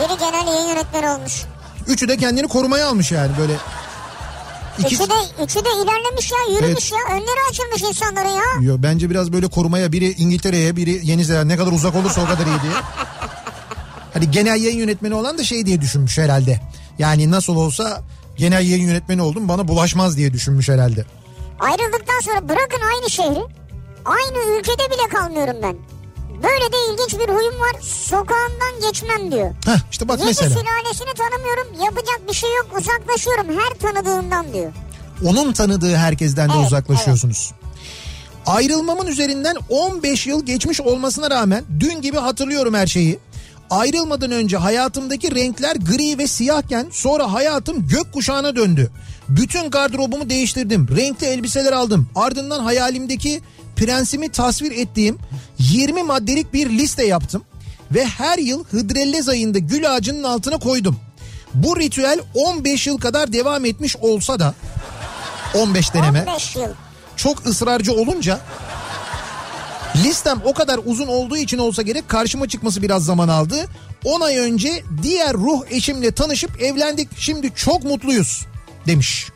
Biri genel yayın yönetmeni olmuş. Üçü de kendini korumaya almış yani böyle. İkisi... Üçü de, üçü de ilerlemiş ya yürümüş ya. Önleri açılmış insanların ya. Yo, bence biraz böyle korumaya biri İngiltere'ye biri Yeni Zelanda ne kadar uzak olursa o kadar iyi diye. Hani genel yayın yönetmeni olan da şey diye düşünmüş herhalde. Yani nasıl olsa genel yayın yönetmeni oldum bana bulaşmaz diye düşünmüş herhalde. Ayrıldıktan sonra bırakın aynı şehri. Aynı ülkede bile kalmıyorum ben. Böyle de ilginç bir huyum var. Sokağından geçmem diyor. Heh işte bak Yedi mesela sülalesini tanımıyorum. Yapacak bir şey yok. Uzaklaşıyorum her tanıdığımdan diyor. onun tanıdığı herkesten de Evet, uzaklaşıyorsunuz. Ayrılmamın üzerinden 15 yıl geçmiş olmasına rağmen dün gibi hatırlıyorum her şeyi. Ayrılmadan önce hayatımdaki renkler gri ve siyahken sonra hayatım gökkuşağına döndü. Bütün gardırobumu değiştirdim. Renkli elbiseler aldım. Ardından hayalimdeki prensimi tasvir ettiğim 20 maddelik bir liste yaptım. ve her yıl Hıdrellez ayında gül ağacının altına koydum. Bu ritüel 15 yıl kadar devam etmiş olsa da 15 deneme 15 yıl. çok ısrarcı olunca listem o kadar uzun olduğu için olsa gerek karşıma çıkması biraz zaman aldı. 10 ay önce diğer ruh eşimle tanışıp evlendik. Şimdi çok mutluyuz demiş.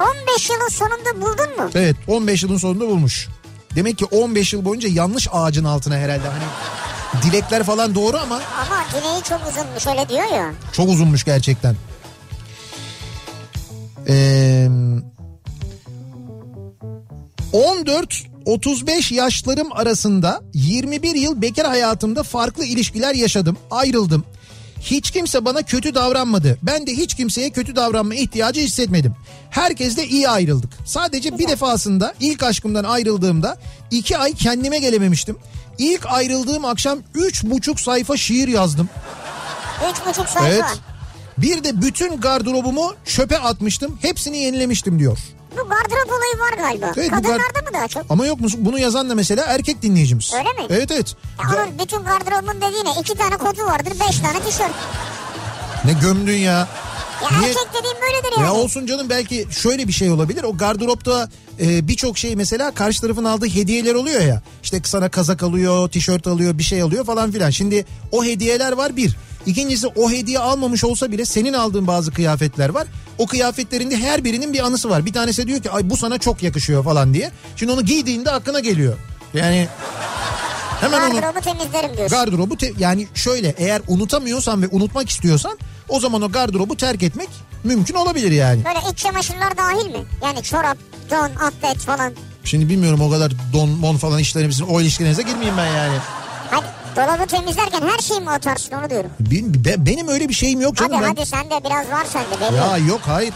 15 yılın sonunda buldun mu? Evet 15 yılın sonunda bulmuş. Demek ki 15 yıl boyunca yanlış ağacın altına herhalde hani dilekler falan doğru ama Ama dileği çok uzunmuş öyle diyor ya. çok uzunmuş gerçekten. Ee, 14-35 yaşlarım arasında 21 yıl bekar hayatımda farklı ilişkiler yaşadım. Ayrıldım. Hiç kimse bana kötü davranmadı. Ben de hiç kimseye kötü davranma ihtiyacı hissetmedim. Herkesle iyi ayrıldık. Sadece bir defasında ilk aşkımdan ayrıldığımda iki ay kendime gelememiştim. İlk ayrıldığım akşam üç buçuk sayfa şiir yazdım. 3,5 sayfa. Evet. Bir de bütün gardırobumu çöpe atmıştım. Hepsini yenilemiştim diyor. Bu gardırop olayı var galiba. Evet, Kadınlarda gar- mı daha çok? Ama yok mu? Bunu yazan da mesela erkek dinleyicimiz. Öyle mi? Evet evet. Ya onun bütün gardırobun dediğine iki tane kotu vardır, beş tane tişört. ne gömdün ya. Ya Niye- erkek dediğim böyledir yani. Ya olsun canım belki şöyle bir şey olabilir. O gardıropta e, birçok şey mesela karşı tarafın aldığı hediyeler oluyor ya. İşte sana kazak alıyor, tişört alıyor, bir şey alıyor falan filan. Şimdi o hediyeler var bir. İkincisi o hediye almamış olsa bile senin aldığın bazı kıyafetler var. O kıyafetlerinde her birinin bir anısı var. Bir tanesi diyor ki ay bu sana çok yakışıyor falan diye. Şimdi onu giydiğinde aklına geliyor. Yani hemen onu Gardırobu temizlerim diyorsun. gardırobu te- yani şöyle eğer unutamıyorsan ve unutmak istiyorsan o zaman o gardırobu terk etmek mümkün olabilir yani. Böyle iç çamaşırlar dahil mi? Yani çorap, don, atlet falan. Şimdi bilmiyorum o kadar don mon falan işlerimizin o ilişkilerinize girmeyeyim ben yani. Hani dolabı temizlerken her şeyi mi atarsın onu diyorum. Benim, be- benim öyle bir şeyim yok canım hadi ben. hadi sende biraz var sende belli. Ya yok hayır.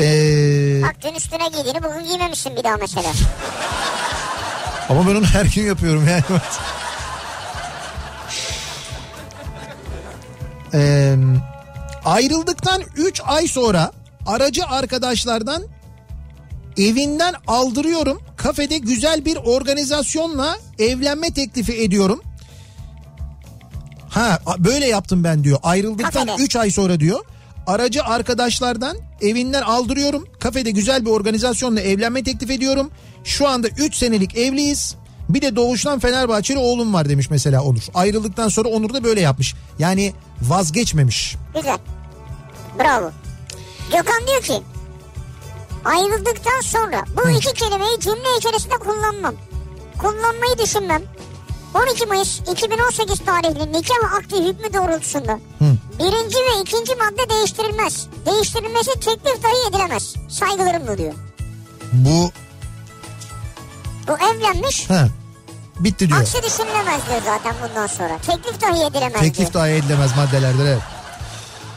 Ee, Bak dün üstüne giydiğini bugün giymemişsin bir daha mesela. ama ben onu her gün yapıyorum yani. Ee, ayrıldıktan 3 ay sonra aracı arkadaşlardan evinden aldırıyorum. Kafede güzel bir organizasyonla evlenme teklifi ediyorum. Ha böyle yaptım ben diyor. Ayrıldıktan Kafede. 3 ay sonra diyor. Aracı arkadaşlardan evinden aldırıyorum. Kafede güzel bir organizasyonla evlenme teklif ediyorum. Şu anda 3 senelik evliyiz. Bir de doğuştan Fenerbahçeli oğlum var demiş mesela Onur. Ayrıldıktan sonra Onur da böyle yapmış. Yani vazgeçmemiş. Güzel. Bravo. Gökhan diyor ki ayrıldıktan sonra bu iki kelimeyi cümle içerisinde kullanmam. Kullanmayı düşünmem. 12 Mayıs 2018 tarihli nikah akdi hükmü doğrultusunda birinci ve ikinci madde değiştirilmez. Değiştirilmesi teklif dahi edilemez. Saygılarımla diyor. Bu Bu evlenmiş. ha bitti diyor. Aksi düşünülemez diyor zaten bundan sonra. Teklif dahi edilemez Teklif diyor. dahi edilemez maddelerdir evet.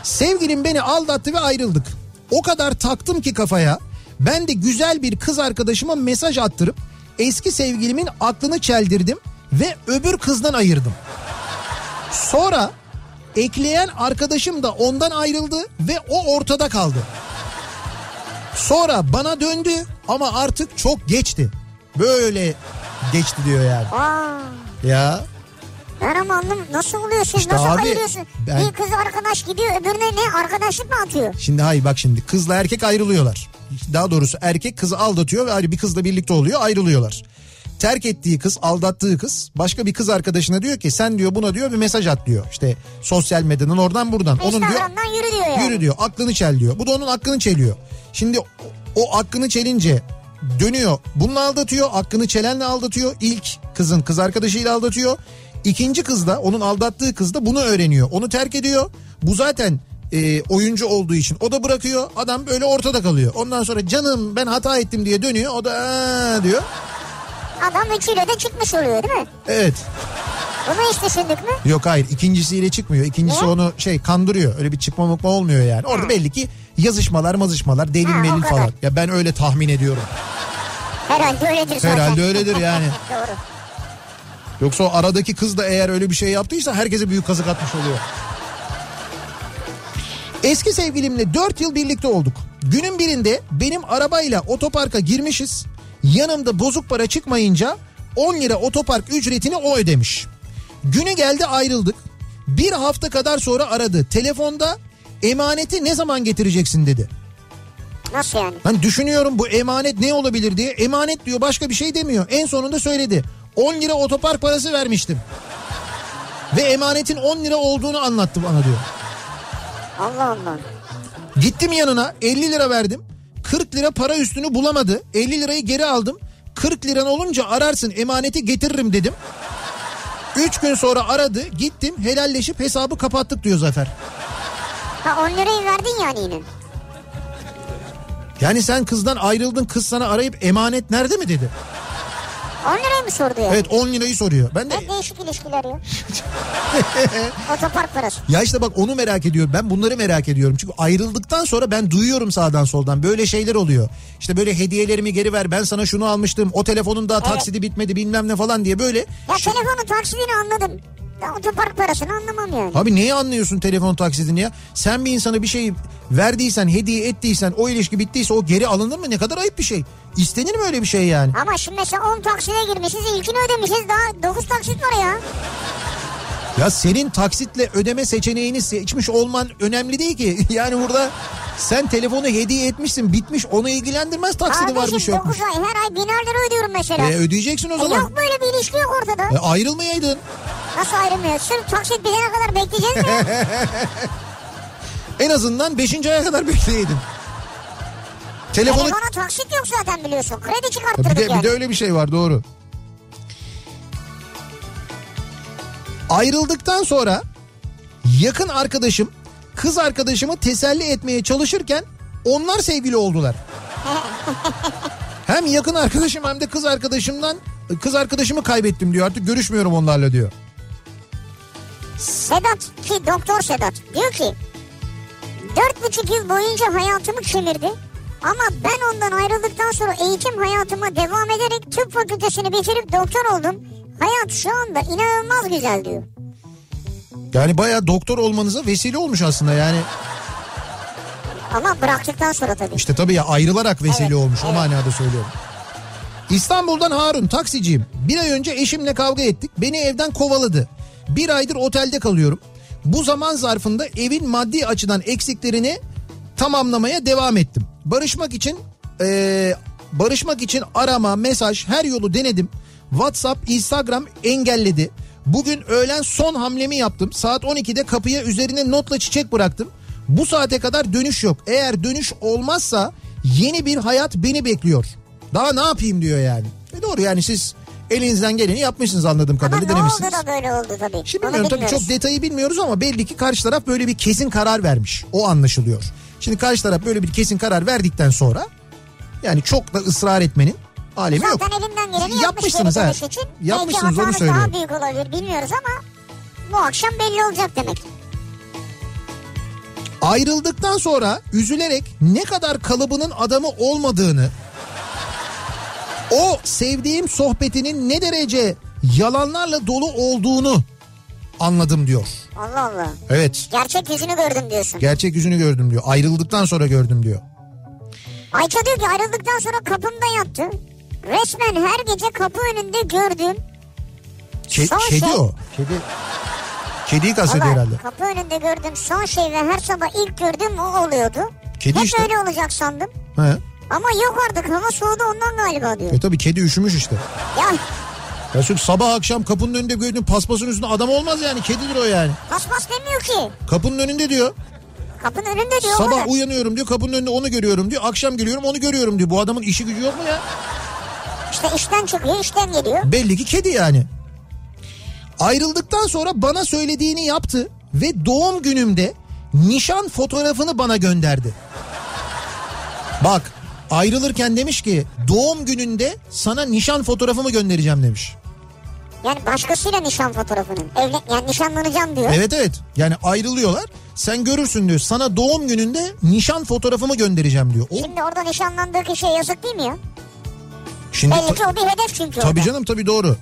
Sevgilim beni aldattı ve ayrıldık. O kadar taktım ki kafaya. Ben de güzel bir kız arkadaşıma mesaj attırıp eski sevgilimin aklını çeldirdim ve öbür kızdan ayırdım. Sonra ekleyen arkadaşım da ondan ayrıldı ve o ortada kaldı. Sonra bana döndü ama artık çok geçti. Böyle geçti diyor yani. Aa, Ya ben ama anlamadım. Nasıl oluyor siz? İşte Nasıl abi, ayırıyorsun? ben- Bir kız arkadaş gidiyor öbürüne ne? Arkadaşlık mı atıyor? Şimdi hayır bak şimdi kızla erkek ayrılıyorlar. Daha doğrusu erkek kızı aldatıyor ve ayrı bir kızla birlikte oluyor ayrılıyorlar. Terk ettiği kız aldattığı kız başka bir kız arkadaşına diyor ki sen diyor buna diyor bir mesaj at diyor. İşte sosyal medyadan oradan buradan. Onun diyor yürü diyor yani. yürü diyor aklını çel diyor. Bu da onun aklını çeliyor. Şimdi o, o aklını çelince dönüyor bununla aldatıyor aklını çelenle aldatıyor. İlk kızın kız arkadaşıyla aldatıyor. İkinci kız da onun aldattığı kız da bunu öğreniyor. Onu terk ediyor. Bu zaten e, oyuncu olduğu için o da bırakıyor. Adam böyle ortada kalıyor. Ondan sonra canım ben hata ettim diye dönüyor. O da diyor. Adam üçüyle de çıkmış oluyor değil mi? Evet. Bunu hiç düşündük mü? Yok hayır ikincisiyle çıkmıyor. İkincisi Niye? onu şey kandırıyor. Öyle bir çıkma mıkma olmuyor yani. Orada belli ki yazışmalar mazışmalar delil Ha, melil falan. Ya ben öyle tahmin ediyorum. Herhalde öyledir zaten. Herhalde öyledir yani. Doğru. Yoksa o aradaki kız da eğer öyle bir şey yaptıysa herkese büyük kazık atmış oluyor. Eski sevgilimle 4 yıl birlikte olduk. Günün birinde benim arabayla otoparka girmişiz. Yanımda bozuk para çıkmayınca 10 lira otopark ücretini o ödemiş. Günü geldi ayrıldık. Bir hafta kadar sonra aradı. Telefonda emaneti ne zaman getireceksin dedi. Nasıl yani? Ben düşünüyorum bu emanet ne olabilir diye. Emanet diyor başka bir şey demiyor. En sonunda söyledi. 10 lira otopark parası vermiştim. Ve emanetin 10 lira olduğunu anlattı bana diyor. Allah Allah. Gittim yanına 50 lira verdim. 40 lira para üstünü bulamadı. 50 lirayı geri aldım. 40 liran olunca ararsın emaneti getiririm dedim. 3 gün sonra aradı gittim helalleşip hesabı kapattık diyor Zafer. Ha 10 lirayı verdin yani yine. Yani sen kızdan ayrıldın kız sana arayıp emanet nerede mi dedi. 10 lirayı mı sordu ya? Evet 10 lirayı soruyor. Ben de Ne değişik ilişkiler ya. Otopark parası. ya işte bak onu merak ediyorum. Ben bunları merak ediyorum. Çünkü ayrıldıktan sonra ben duyuyorum sağdan soldan. Böyle şeyler oluyor. İşte böyle hediyelerimi geri ver. Ben sana şunu almıştım. O telefonun daha taksidi bitmedi bilmem ne falan diye böyle. Ya telefonun taksidini anladım. Ya otopark parasını anlamam yani. Abi neyi anlıyorsun telefon taksidini ya? Sen bir insana bir şey verdiysen, hediye ettiysen, o ilişki bittiyse o geri alınır mı? Ne kadar ayıp bir şey. İstenir mi öyle bir şey yani? Ama şimdi mesela 10 taksite girmişiz ilkini ödemişiz daha 9 taksit var ya. Ya senin taksitle ödeme seçeneğini seçmiş olman önemli değil ki. Yani burada sen telefonu hediye etmişsin bitmiş onu ilgilendirmez taksidi varmış Kardeşim yokmuş. 9 ay her ay biner lira ödüyorum mesela. E, ödeyeceksin o E, zaman. yok böyle bir ilişki yok ortada. E, ayrılmayaydın. Nasıl ayrılmıyor? Sırf taksit bitene kadar bekleyeceğiz mi? En azından 5. aya kadar bekleyeydin. Telefonu... Telefona taksit yok zaten biliyorsun. Kredi Bir çıkarttırdık de, yani. bir de öyle bir şey var doğru. Ayrıldıktan sonra yakın arkadaşım kız arkadaşımı teselli etmeye çalışırken onlar sevgili oldular. hem yakın arkadaşım hem de kız arkadaşımdan kız arkadaşımı kaybettim diyor artık görüşmüyorum onlarla diyor. Sedat ki doktor Sedat diyor ki dört buçuk yıl boyunca hayatımı kemirdi. Ama ben ondan ayrıldıktan sonra eğitim hayatıma devam ederek tıp fakültesini bitirip doktor oldum. Hayat şu anda inanılmaz güzel diyor. Yani bayağı doktor olmanıza vesile olmuş aslında yani. Ama bıraktıktan sonra tabii. İşte tabii ya ayrılarak vesile Evet, olmuş o evet. manada söylüyorum. İstanbul'dan Harun taksiciyim. Bir ay önce eşimle kavga ettik. Beni evden kovaladı. Bir aydır otelde kalıyorum. Bu zaman zarfında evin maddi açıdan eksiklerini tamamlamaya devam ettim. Barışmak için eee, barışmak için arama, mesaj her yolu denedim. WhatsApp, Instagram engelledi. Bugün öğlen son hamlemi yaptım. Saat 12'de kapıya üzerine notla çiçek bıraktım. Bu saate kadar dönüş yok. Eğer dönüş olmazsa yeni bir hayat beni bekliyor. Daha ne yapayım diyor yani. E doğru yani siz elinizden geleni yapmışsınız anladığım Ama kadarıyla ne denemişsiniz. oldu da böyle oldu tabii. Şimdi Onu bilmiyorum tabii çok detayı bilmiyoruz ama belli ki karşı taraf böyle bir kesin karar vermiş. O anlaşılıyor. Şimdi karşı taraf böyle bir kesin karar verdikten sonra yani çok da ısrar etmenin alemi yok. Zaten elinden geleni yapmış Yapmışsınız dönüş için. Yapmışsınız onu söylüyorum. daha büyük olabilir bilmiyoruz ama bu akşam belli olacak demek. Ayrıldıktan sonra üzülerek ne kadar kalıbının adamı olmadığını o sevdiğim sohbetinin ne derece yalanlarla dolu olduğunu anladım diyor. Allah Allah. Evet. Gerçek yüzünü gördüm diyorsun. Gerçek yüzünü gördüm diyor. Ayrıldıktan sonra gördüm diyor. Ayça diyor ki ayrıldıktan sonra kapımda yattı. Resmen her gece kapı önünde gördüğüm Ke- Son kedi şey- o. Kedi. Kediyi kastediyor herhalde. kapı önünde gördüğüm son şey ve her sabah ilk gördüğüm o oluyordu. Kedi Hep işte. öyle olacak sandım. He. Ama yok artık hava soğudu ondan galiba diyor. E tabii kedi üşümüş işte. Ya Ya çünkü sabah akşam kapının önünde gördüğün paspasın üstünde adam olmaz yani. Kedidir o yani. paspas demiyor ki. Kapının önünde diyor. Kapının önünde diyor. Sabah kadar. uyanıyorum diyor kapının önünde onu görüyorum diyor. Akşam geliyorum onu görüyorum diyor. Bu adamın işi gücü yok mu ya? İşte işten çıkıyor işten geliyor. Belli ki kedi yani. Ayrıldıktan sonra bana söylediğini yaptı ve doğum günümde nişan fotoğrafını bana gönderdi. Bak ayrılırken demiş ki doğum gününde sana nişan fotoğrafımı göndereceğim demiş. Yani başkasıyla nişan fotoğrafını. Evlen, yani nişanlanacağım diyor. Evet evet yani ayrılıyorlar sen görürsün diyor sana doğum gününde nişan fotoğrafımı göndereceğim diyor. O, Şimdi orada nişanlandığı kişiye yazık değil mi ya? şimdi Belli ki o bir hedef çünkü Tabii orada. canım tabii doğru.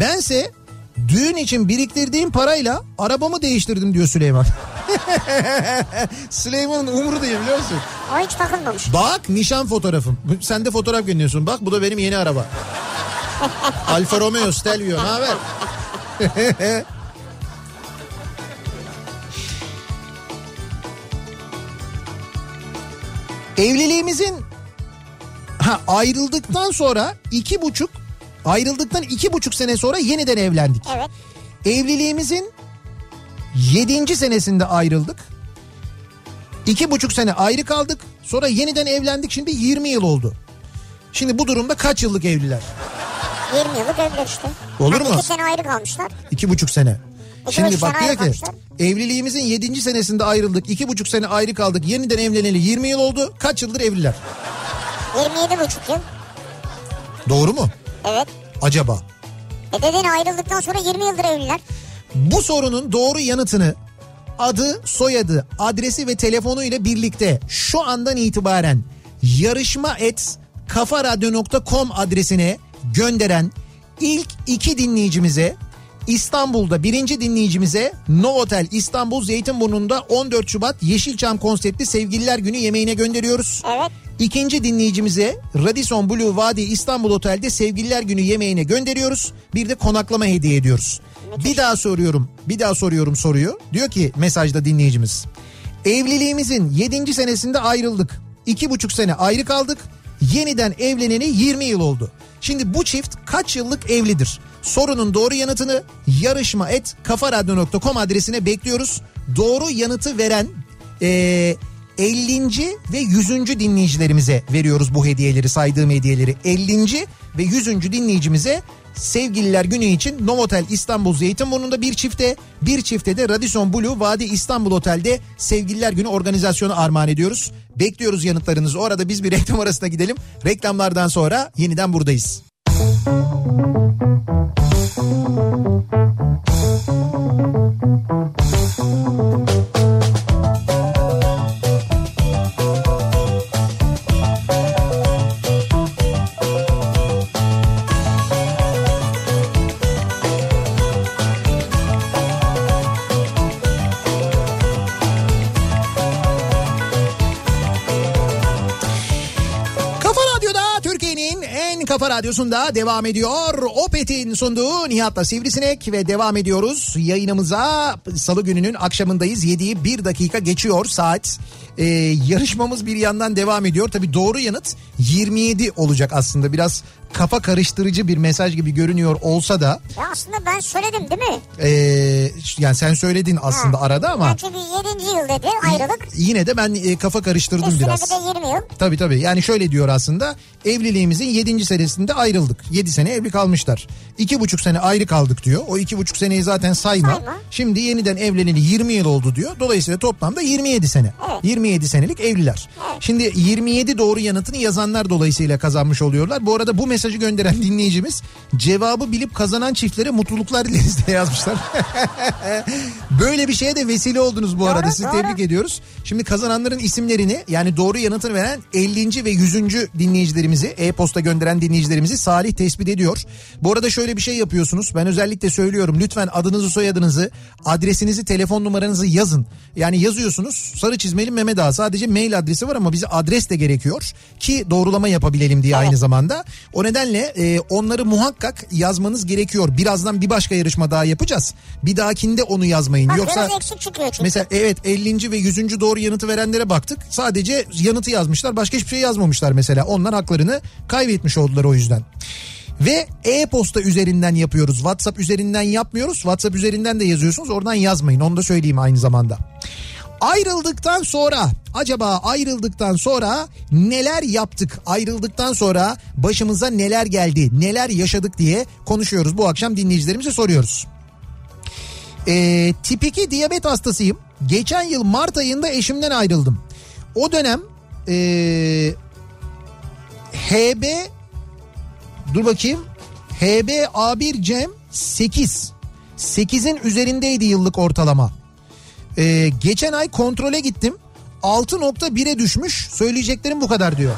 Bense düğün için biriktirdiğim parayla arabamı değiştirdim diyor Süleyman. Süleyman'ın umuru değil biliyor musun? O hiç takılmamış. Bak nişan fotoğrafım. Sen de fotoğraf gönderiyorsun. Bak bu da benim yeni araba. Alfa Romeo Stelvio ne haber? Evliliğimizin ha, ayrıldıktan sonra iki buçuk ayrıldıktan iki buçuk sene sonra yeniden evlendik. Evet. Evliliğimizin yedinci senesinde ayrıldık. İki buçuk sene ayrı kaldık. Sonra yeniden evlendik. Şimdi 20 yıl oldu. Şimdi bu durumda kaç yıllık evliler? 20 yıllık evliler işte. Olur Yani mu? İki sene ayrı kalmışlar. İki buçuk sene. İki Şimdi bak diyor ki kalmışlar. evliliğimizin yedinci senesinde ayrıldık. iki buçuk sene ayrı kaldık. Yeniden evleneli 20 yıl oldu. Kaç yıldır evliler? 27 buçuk yıl. Doğru mu? Evet. Acaba? E deden ayrıldıktan sonra 20 yıldır evliler. Bu sorunun doğru yanıtını adı, soyadı, adresi ve telefonu ile birlikte şu andan itibaren yarışma et kafaradyo.com adresine gönderen ilk iki dinleyicimize İstanbul'da birinci dinleyicimize Novotel İstanbul Zeytinburnu'nda 14 Şubat Yeşilçam konseptli Sevgililer Günü yemeğine gönderiyoruz. Evet. İkinci dinleyicimize Radisson Blue Vadi İstanbul Otel'de Sevgililer Günü yemeğine gönderiyoruz. Bir de konaklama hediye ediyoruz. Bir daha soruyorum. Bir daha soruyorum soruyu. Diyor ki mesajda dinleyicimiz. Evliliğimizin 7. senesinde ayrıldık. 2,5 sene ayrı kaldık. Yeniden evleneni 20 yıl oldu. Şimdi bu çift kaç yıllık evlidir? Sorunun doğru yanıtını yarışma et kafaradyo.com adresine bekliyoruz. Doğru yanıtı veren eee 50. ve 100. dinleyicilerimize veriyoruz bu hediyeleri saydığım hediyeleri. 50. ve 100. dinleyicimize Sevgililer Günü için Novotel İstanbul Zeytinburnu'nda bir çifte, bir çifte de Radisson Blue Vadi İstanbul Otel'de Sevgililer Günü organizasyonu armağan ediyoruz. Bekliyoruz yanıtlarınızı. O arada biz bir reklam arasına gidelim. Reklamlardan sonra yeniden buradayız. Kafa kafa radyosunda devam ediyor. Opet'in sunduğu Nihat'la Sivrisinek ve devam ediyoruz. Yayınımıza salı gününün akşamındayız. 7'yi 1 dakika geçiyor saat. Ee, yarışmamız bir yandan devam ediyor. Tabii doğru yanıt 27 olacak aslında. Biraz kafa karıştırıcı bir mesaj gibi görünüyor olsa da Ya aslında ben söyledim değil mi? ee, yani sen söyledin aslında Ha. arada ama çünkü 7. yıl dedi ayrılık. yine de ben e, kafa karıştırdım Üstüne biraz. bir de 20 yıl. Tabii tabii yani şöyle diyor aslında evliliğimizin 7. senesinde ayrıldık. 7 sene evli kalmışlar. 2,5 sene ayrı kaldık diyor. O 2,5 seneyi zaten sayma. Sayma. Şimdi yeniden evleneli 20 yıl oldu diyor. Dolayısıyla toplamda 27 sene. Evet. 27 senelik evliler. Şimdi 27 doğru yanıtını yazanlar dolayısıyla kazanmış oluyorlar. Bu arada bu mesajı gönderen dinleyicimiz cevabı bilip kazanan çiftlere mutluluklar dileriz diye yazmışlar. Böyle bir şeye de vesile oldunuz bu Doğru, arada. Sizi doğru. tebrik ediyoruz. Şimdi kazananların isimlerini yani doğru yanıtını veren 50. ve 100. dinleyicilerimizi e-posta gönderen dinleyicilerimizi Salih tespit ediyor. Bu arada şöyle bir şey yapıyorsunuz. Ben özellikle söylüyorum. Lütfen adınızı soyadınızı adresinizi telefon numaranızı yazın. Yani yazıyorsunuz sarı çizmeli Mehmet Ağa sadece mail adresi var ama bize adres de gerekiyor ki doğrulama yapabilelim diye aynı zamanda. O nedenle e, onları muhakkak yazmanız gerekiyor. Birazdan bir başka yarışma daha yapacağız. Bir dahakinde onu yazmayın. Bak Yoksa biraz eksik çıkıyor çünkü. Mesela evet 50. ve 100. doğru yanıtı verenlere baktık. Sadece yanıtı yazmışlar. Başka hiçbir şey yazmamışlar mesela. Onlar haklarını kaybetmiş oldular o yüzden. Ve e-posta üzerinden yapıyoruz. WhatsApp üzerinden yapmıyoruz. WhatsApp üzerinden de yazıyorsunuz. Oradan yazmayın. Onu da söyleyeyim aynı zamanda. Ayrıldıktan sonra acaba ayrıldıktan sonra neler yaptık? Ayrıldıktan sonra başımıza neler geldi? Neler yaşadık diye konuşuyoruz. Bu akşam dinleyicilerimize soruyoruz. Ee, tip 2 diyabet hastasıyım. Geçen yıl Mart ayında eşimden ayrıldım. O dönem ee, HB dur bakayım HB A1 Cem 8 8'in üzerindeydi yıllık ortalama. Ee, geçen ay kontrole gittim 6.1'e düşmüş söyleyeceklerim bu kadar diyor.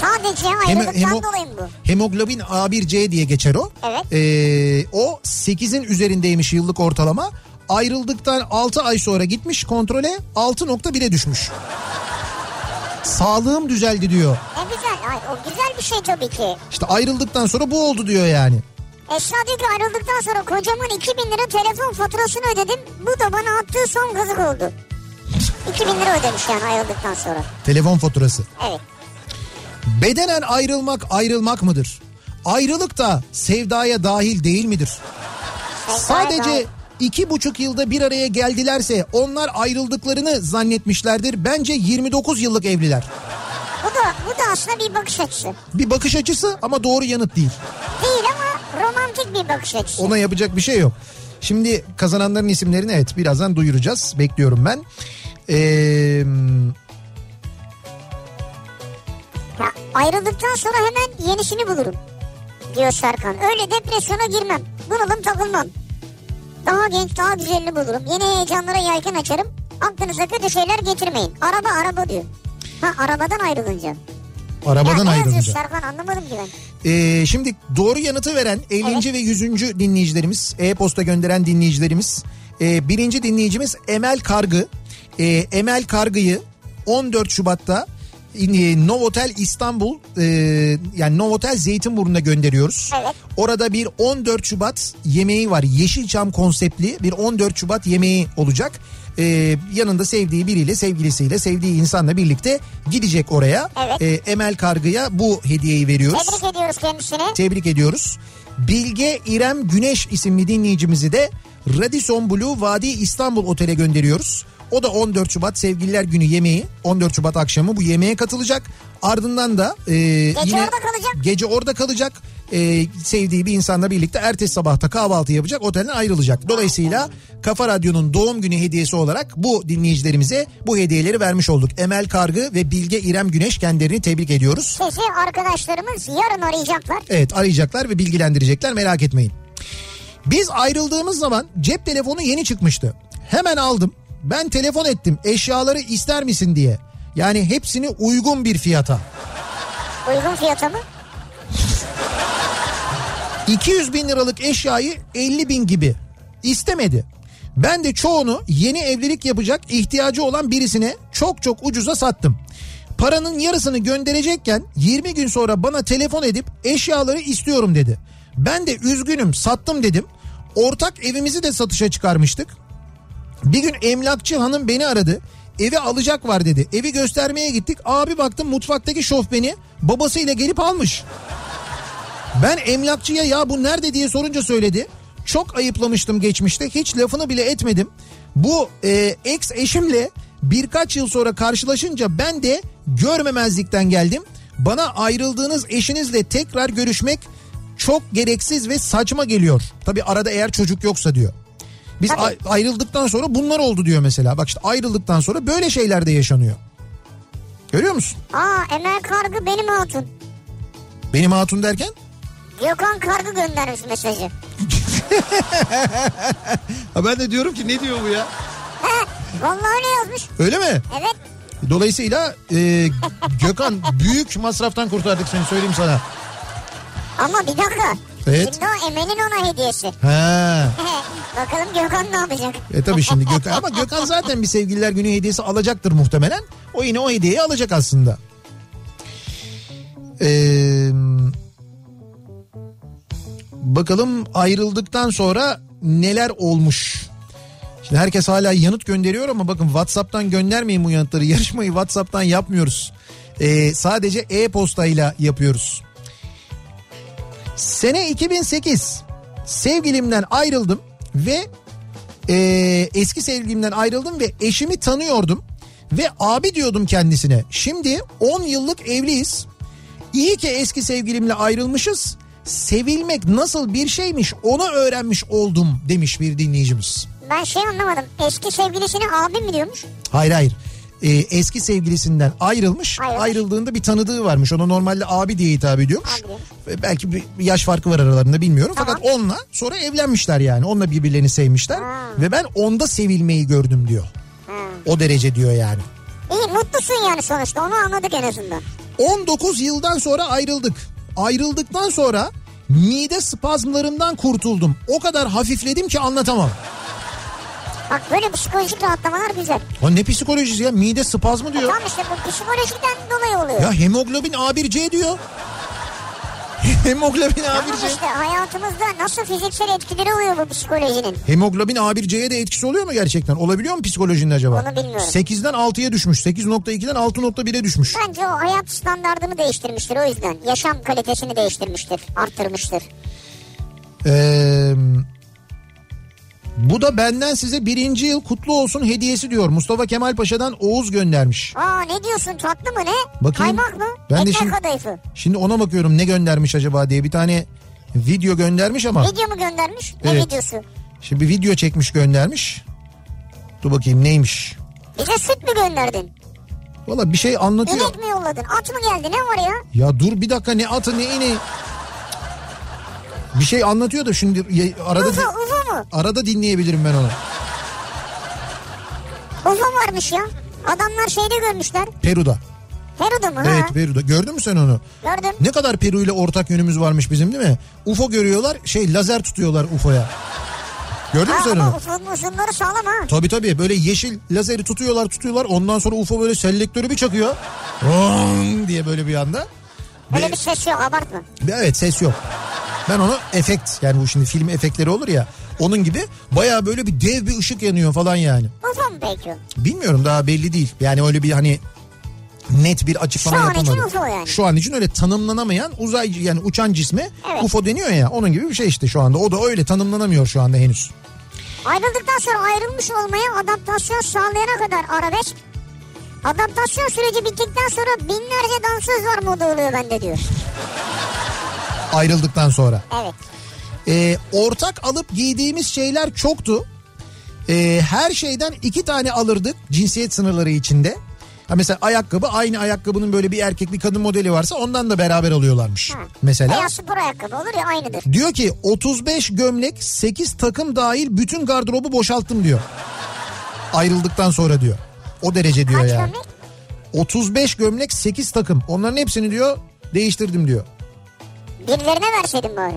Sadece ayrılıktan hemo- dolayı mı bu? Hemoglobin A1C diye geçer o. Evet. Ee, o 8'in üzerindeymiş yıllık ortalama. Ayrıldıktan 6 ay sonra gitmiş kontrole 6.1'e düşmüş. Sağlığım düzeldi diyor. Ne güzel. Ay, o güzel bir şey tabii ki. İşte ayrıldıktan sonra bu oldu diyor yani. Esra diyor ki ayrıldıktan sonra kocaman 2000 lira telefon faturasını ödedim. Bu da bana attığı son kazık oldu. 2000 lira ödemiş yani ayrıldıktan sonra. Telefon faturası. Evet. Bedenen ayrılmak ayrılmak mıdır? Ayrılık da sevdaya dahil değil midir? Sevdaya Sadece dahil. iki buçuk yılda bir araya geldilerse onlar ayrıldıklarını zannetmişlerdir. Bence 29 yıllık evliler. Bu da, bu da aslında bir bakış açısı. Bir bakış açısı ama doğru yanıt değil. Değil ama romantik bir bakış açısı. Ona yapacak bir şey yok. Şimdi kazananların isimlerini evet birazdan duyuracağız. Bekliyorum ben. Ee, Ya ayrıldıktan sonra hemen yenisini bulurum. Diyor Serkan. Öyle depresyona girmem. Bunalım takılmam. Daha genç daha güzelini bulurum. Yeni heyecanlara yelken açarım. Aklınıza kötü şeyler getirmeyin. Araba araba diyor. Ha arabadan ayrılınca. Arabadan ya, ayrılınca. Serkan anlamadım ki ben. Ee, şimdi doğru yanıtı veren 50. ve 100. dinleyicilerimiz, e-posta gönderen dinleyicilerimiz. Ee, birinci dinleyicimiz Emel Kargı. Ee, Emel Kargı'yı 14 Şubat'ta e, Novotel İstanbul e, yani Novotel Zeytinburnu'na gönderiyoruz. Evet. Orada bir 14 Şubat yemeği var. Yeşilçam konseptli bir 14 Şubat yemeği olacak. Ee, yanında sevdiği biriyle, sevgilisiyle, sevdiği insanla birlikte gidecek oraya. Evet. Ee, Emel Kargı'ya bu hediyeyi veriyoruz. Tebrik ediyoruz kendisini. Tebrik ediyoruz. Bilge İrem Güneş isimli dinleyicimizi de Radisson Blue Vadi İstanbul Otel'e gönderiyoruz. O da 14 Şubat Sevgililer Günü yemeği 14 Şubat akşamı bu yemeğe katılacak. Ardından da e, yine orada kalacak. gece orada kalacak. E, sevdiği bir insanla birlikte ertesi sabahta kahvaltı yapacak otelden ayrılacak. Dolayısıyla Kafa Radyo'nun doğum günü hediyesi olarak bu dinleyicilerimize bu hediyeleri vermiş olduk. Emel Kargı ve Bilge İrem Güneş kendilerini tebrik ediyoruz. Sizi arkadaşlarımız yarın arayacaklar. Evet arayacaklar ve bilgilendirecekler merak etmeyin. Biz ayrıldığımız zaman cep telefonu yeni çıkmıştı. Hemen aldım. Ben telefon ettim eşyaları ister misin diye. Yani hepsini uygun bir fiyata. Uygun fiyata mı? 200 bin liralık eşyayı 50 bin gibi istemedi. Ben de çoğunu yeni evlilik yapacak ihtiyacı olan birisine çok çok ucuza sattım. Paranın yarısını gönderecekken 20 gün sonra bana telefon edip eşyaları istiyorum dedi. Ben de üzgünüm sattım dedim. Ortak evimizi de satışa çıkarmıştık. Bir gün emlakçı hanım beni aradı. Evi alacak var dedi. Evi göstermeye gittik. Abi baktım mutfaktaki şofbeni babasıyla gelip almış. Ben emlakçıya ya bu nerede diye sorunca söyledi. Çok ayıplamıştım geçmişte. Hiç lafını bile etmedim. Bu e, ex eşimle birkaç yıl sonra karşılaşınca ben de görmemezlikten geldim. Bana ayrıldığınız eşinizle tekrar görüşmek çok gereksiz ve saçma geliyor. Tabi arada eğer çocuk yoksa diyor. Biz Tabii. ay- ayrıldıktan sonra bunlar oldu diyor mesela. Bak işte ayrıldıktan sonra böyle şeyler de yaşanıyor. Görüyor musun? Aa Emel Kargı benim hatun. Benim hatun derken? Gökhan Kargı göndermiş mesajı. Ha ben de diyorum ki ne diyor bu ya? Vallahi öyle yazmış. Öyle mi? Evet. Dolayısıyla e, Gökhan büyük masraftan kurtardık seni söyleyeyim sana. Ama bir dakika. Evet. Şimdi o Emel'in ona hediyesi. Ha. Bakalım Gökhan ne yapacak? E tabii şimdi Gökhan ama Gökhan zaten bir sevgililer günü hediyesi alacaktır muhtemelen. O yine o hediyeyi alacak aslında. Ee, bakalım ayrıldıktan sonra neler olmuş. Şimdi herkes hala yanıt gönderiyor ama bakın WhatsApp'tan göndermeyin bu yanıtları. Yarışmayı WhatsApp'tan yapmıyoruz. Ee, sadece e-postayla yapıyoruz. Sene 2008 sevgilimden ayrıldım ve ee, eski sevgilimden ayrıldım ve eşimi tanıyordum ve abi diyordum kendisine. Şimdi 10 yıllık evliyiz. İyi ki eski sevgilimle ayrılmışız. Sevilmek nasıl bir şeymiş onu öğrenmiş oldum demiş bir dinleyicimiz. Ben şey anlamadım. Eski sevgilisine abi mi diyormuş? Hayır hayır. Ee, eski sevgilisinden ayrılmış. Ayrılmış. Ayrıldığında bir tanıdığı varmış. Ona normalde abi diye hitap ediyormuş. Abi belki bir yaş farkı var aralarında bilmiyorum. Tamam. Fakat onunla sonra evlenmişler yani. Onunla birbirlerini sevmişler. Ha. Ve ben onda sevilmeyi gördüm diyor. Ha. O derece diyor yani. İyi mutlusun yani sonuçta onu anladık en azından. 19 yıldan sonra ayrıldık. Ayrıldıktan sonra mide spazmlarından kurtuldum. O kadar hafifledim ki anlatamam. Bak böyle psikolojik rahatlamalar güzel. Ha ne psikolojisi ya mide spazmı diyor. Tamam işte bu psikolojiden dolayı oluyor. Ya hemoglobin A1C diyor. Hemoglobin Tamam A1C. işte hayatımızda nasıl fiziksel etkileri oluyor bu psikolojinin? Hemoglobin A1C'ye de etkisi oluyor mu gerçekten? Olabiliyor mu psikolojinin acaba? Onu bilmiyorum. 8'den 6'ya düşmüş. 8.2'den 6.1'e düşmüş. Bence o hayat standartını değiştirmiştir o yüzden. Yaşam kalitesini değiştirmiştir, arttırmıştır. Ee, bu da benden size birinci yıl kutlu olsun hediyesi diyor. Mustafa Kemal Paşa'dan Oğuz göndermiş. Aa ne diyorsun tatlı mı ne? Bakayım. Kaymak mı? Ben de Ekmek şimdi- kadayıfı. Şimdi ona bakıyorum ne göndermiş acaba diye bir tane video göndermiş ama. Video mu göndermiş? Ne Evet. videosu? Şimdi bir video çekmiş göndermiş. Dur bakayım neymiş. Bize süt mü gönderdin? Valla bir şey anlatıyor. İnek mi yolladın? At mı geldi? Ne var ya? Ya dur bir dakika ne atı ne ineği. Bir şey anlatıyor da şimdi arada Ufo, ufo mu? arada dinleyebilirim ben onu. Ufo varmış ya. Adamlar şeyde görmüşler. Peru'da. Peru'da mı? Evet ha? Peru'da. Gördün mü sen onu? Gördüm. Ne kadar Peru ile ortak yönümüz varmış bizim değil mi? UFO görüyorlar şey lazer tutuyorlar UFO'ya. Gördün mü sen onu? Ufo'nun ışınları sağlam ha. Tabii tabii böyle yeşil lazeri tutuyorlar tutuyorlar ondan sonra UFO böyle selektörü bir çakıyor. Rong diye böyle bir anda. Öyle bir ses yok abartma. Evet ses yok. Ben onu efekt yani bu şimdi film efektleri olur ya onun gibi baya böyle bir dev bir ışık yanıyor falan yani. Ufo mu peki? Bilmiyorum daha belli değil. Yani öyle bir hani net bir açıklama Şu an için yapılmadı. UFO yani. Şu an için öyle tanımlanamayan uzay yani uçan cisme Evet. UFO deniyor ya onun gibi bir şey işte şu anda. O da öyle tanımlanamıyor şu anda henüz. Ayrıldıktan sonra ayrılmış olmaya adaptasyon sağlayana kadar arabesk. Adaptasyon süreci bittikten sonra binlerce dansöz var moda oluyor bende diyor. Ayrıldıktan sonra. Evet. Ee, ortak alıp giydiğimiz şeyler çoktu. Ee, her şeyden iki tane alırdık cinsiyet sınırları içinde. Ha mesela ayakkabı aynı ayakkabının böyle bir erkek bir kadın modeli varsa ondan da beraber alıyorlarmış. Ha. Mesela. Veya spor ayakkabı olur ya aynıdır. Diyor ki 35 gömlek 8 takım dahil bütün gardırobu boşalttım diyor. Ayrıldıktan sonra diyor. O derece diyor Kaç yani. gömlek? 35 gömlek 8 takım. Onların hepsini diyor değiştirdim diyor. Birilerine verseydin bari.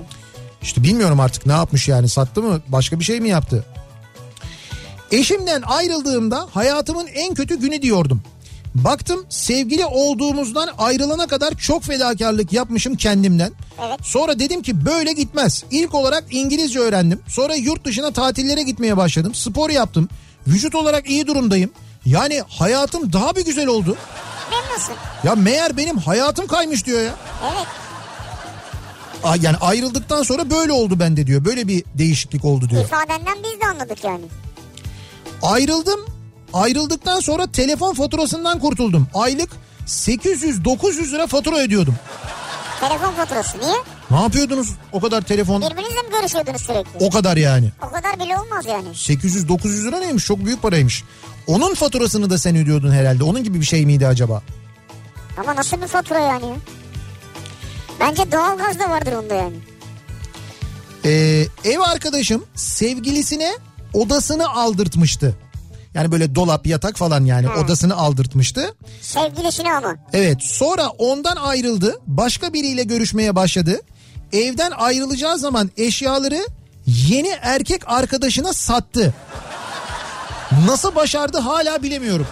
İşte bilmiyorum artık ne yapmış yani sattı mı başka bir şey mi yaptı? Eşimden ayrıldığımda hayatımın en kötü günü diyordum. Baktım sevgili olduğumuzdan ayrılana kadar çok fedakarlık yapmışım kendimden. Evet. Sonra dedim ki böyle gitmez. İlk olarak İngilizce öğrendim. Sonra yurt dışına tatillere gitmeye başladım. Spor yaptım. Vücut olarak iyi durumdayım. Yani hayatım daha bir güzel oldu. Memnunsun. Ya meğer benim hayatım kaymış diyor ya. Evet. Yani ayrıldıktan sonra böyle oldu bende diyor. Böyle bir değişiklik oldu diyor. İfadenden biz de anladık yani. Ayrıldım. Ayrıldıktan sonra telefon faturasından kurtuldum. Aylık 800-900 lira fatura ödüyordum. Telefon faturası niye? Ne yapıyordunuz o kadar telefon? Birbirinizle mi görüşüyordunuz sürekli? O kadar yani. O kadar bile olmaz yani. 800-900 lira neymiş? Çok büyük paraymış. Onun faturasını da sen ödüyordun herhalde. Onun gibi bir şey miydi acaba? Ama nasıl bir fatura yani ya? Bence doğalgaz da vardır onda yani. Ee, ev arkadaşım sevgilisine odasını aldırtmıştı. Yani böyle dolap yatak falan yani odasını aldırtmıştı. Sevgilisine ama. Evet sonra ondan ayrıldı. Başka biriyle görüşmeye başladı. Evden ayrılacağı zaman eşyaları yeni erkek arkadaşına sattı. Nasıl başardı hala bilemiyorum.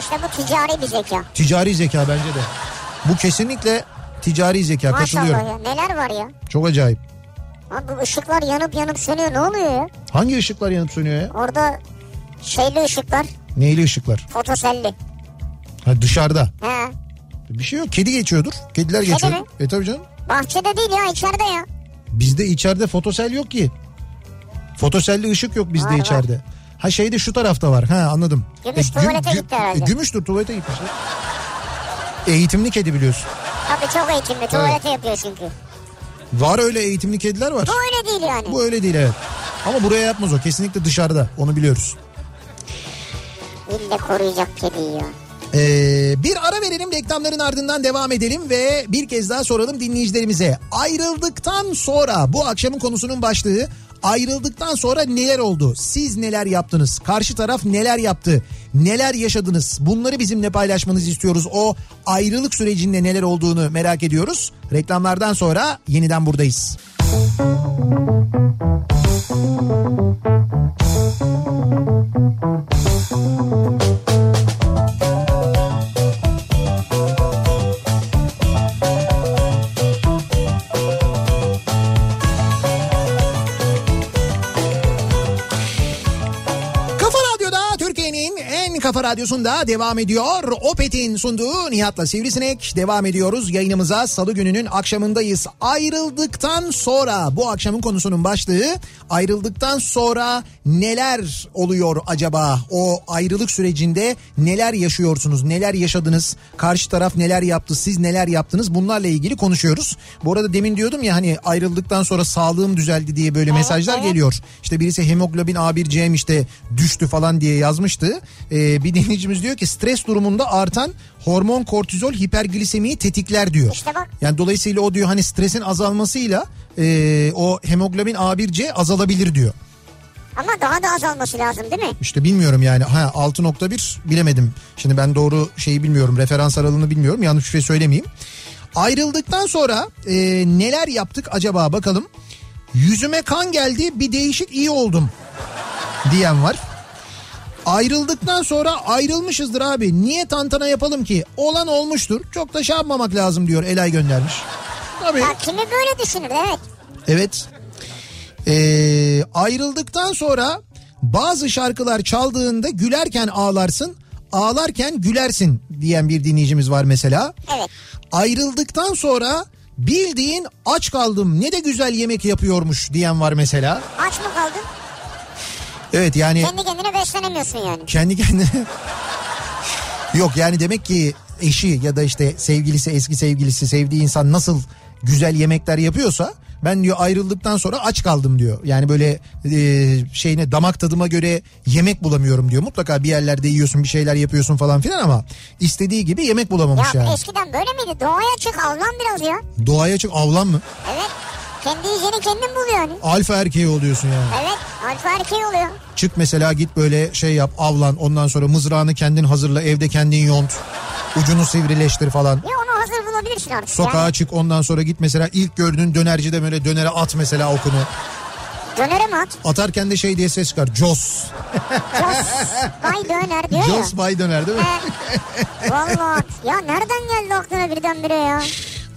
İşte bu ticari bir zeka. Ticari zeka bence de. Bu kesinlikle ticari zeka Maşallah katılıyorum. ya neler var ya. Çok acayip. Abi bu ışıklar yanıp yanıp sönüyor ne oluyor ya? Hangi ışıklar yanıp sönüyor ya? Orada şeyli ışıklar Neyli ışıklar? fotoselli. Ha dışarıda. He. Bir şey yok. Kedi geçiyordur. Kediler geçiyor. mi? E tabii canım. Bahçede değil ya içeride ya. Bizde içeride fotosel yok ki. Fotoselli ışık yok bizde Var, var. içeride. Ha şeyde şu tarafta var. Ha anladım. Gümüş tuvalete gitti herhalde. e, gümüştür tuvalete gitmişler. Eğitimli kedi biliyorsun. Tabii çok eğitimli tuvalete yapıyor çünkü. Var öyle eğitimli kediler var. Bu öyle değil yani. Bu öyle değil evet. Ama buraya yapmaz o. Kesinlikle dışarıda. Onu biliyoruz. İlle koruyacak kediyi ya. Ee, bir ara verelim reklamların ardından devam edelim ve bir kez daha soralım dinleyicilerimize. Ayrıldıktan sonra bu akşamın konusunun başlığı ayrıldıktan sonra neler oldu? Siz neler yaptınız? Karşı taraf neler yaptı? Neler yaşadınız? Bunları bizimle paylaşmanızı istiyoruz. O ayrılık sürecinde neler olduğunu merak ediyoruz. Reklamlardan sonra yeniden buradayız. Türkiye'nin Kafa Radyosu'nda devam ediyor. Opet'in sunduğu Nihat'la Sivrisinek. Devam ediyoruz yayınımıza. Salı gününün akşamındayız. Ayrıldıktan sonra bu akşamın konusunun başlığı ayrıldıktan sonra neler oluyor acaba? O ayrılık sürecinde neler yaşıyorsunuz? Neler yaşadınız? Karşı taraf neler yaptı? Siz neler yaptınız? Bunlarla ilgili konuşuyoruz. Bu arada demin diyordum ya hani ayrıldıktan sonra sağlığım düzeldi diye böyle mesajlar evet. geliyor. İşte birisi hemoglobin A1C'm işte düştü falan diye yazmıştı. Ee, bir dinleyicimiz diyor ki stres durumunda artan hormon kortizol hiperglisemiyi tetikler diyor. İşte bak. Yani dolayısıyla o diyor hani stresin azalmasıyla e, o hemoglobin A1C azalabilir diyor. Ama daha da azalması lazım değil mi? İşte bilmiyorum yani ha 6.1 bilemedim. Şimdi ben doğru şeyi bilmiyorum referans aralığını bilmiyorum yanlış bir şey söylemeyeyim. Ayrıldıktan sonra e, neler yaptık acaba bakalım. Yüzüme kan geldi bir değişik iyi oldum diyen var. Ayrıldıktan sonra ayrılmışızdır abi. Niye tantana yapalım ki? Olan olmuştur. Çok da şey yapmamak lazım diyor Elay göndermiş. Tabii. Ya kimi böyle düşünür evet. Evet. Ee, ayrıldıktan sonra bazı şarkılar çaldığında gülerken ağlarsın, ağlarken gülersin diyen bir dinleyicimiz var mesela. Evet. Ayrıldıktan sonra bildiğin aç kaldım ne de güzel yemek yapıyormuş diyen var mesela. Aç mı kaldın? Evet yani Kendi kendine beslenemiyorsun yani. kendi kendine yok yani demek ki eşi ya da işte sevgilisi eski sevgilisi sevdiği insan nasıl güzel yemekler yapıyorsa ben diyor ayrıldıktan sonra aç kaldım diyor. Yani böyle e, şeyine damak tadıma göre yemek bulamıyorum diyor. Mutlaka bir yerlerde yiyorsun bir şeyler yapıyorsun falan filan ama istediği gibi yemek bulamamış Ya yani. eskiden böyle miydi? Doğaya çık avlan biraz ya. Doğaya çık avlan mı? Evet. Kendi yiyeceğini kendin bul yani. Alfa erkeği oluyorsun yani. Evet. Alfa erkeği oluyor. Çık mesela git böyle şey yap avlan ondan sonra mızrağını kendin hazırla evde kendin yont. Ucunu sivrileştir falan. Ya onu hazır bulabilirsin artık. Sokağa Yani çık ondan sonra git mesela ilk gördüğün dönercide böyle dönere at mesela okunu. dönere mi at? Atarken de şey diye ses çıkar. Jos. Jos. Bay döner diyor ya. Jos bay döner değil mi? He. Vallahi ya nereden geldi aklına birdenbire ya?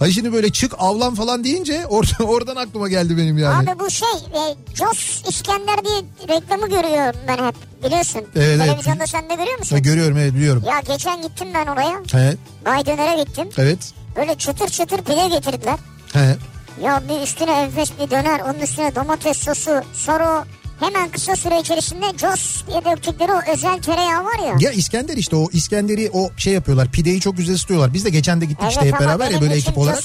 Hayır şimdi böyle çık avlan falan deyince oradan, oradan aklıma geldi benim yani. Abi bu şey e, Jos İskender diye reklamı görüyorum ben hep biliyorsun. Evet, evet. Televizyonda sen de görüyor musun? Ha, görüyorum evet biliyorum. Ya geçen gittim ben oraya. He, Bay Döner'e gittim. evet. Böyle çıtır çıtır pide getirdiler. He. Ya bir üstüne enfes bir döner, onun üstüne domates sosu, sonra hemen kısa süre içerisinde Jos diye döktükleri o özel tereyağı var ya. Ya İskender işte o İskender'i o şey yapıyorlar. Pideyi çok güzel ısıtıyorlar. Biz de geçen de gittik işte hep beraber ya böyle ekip olarak.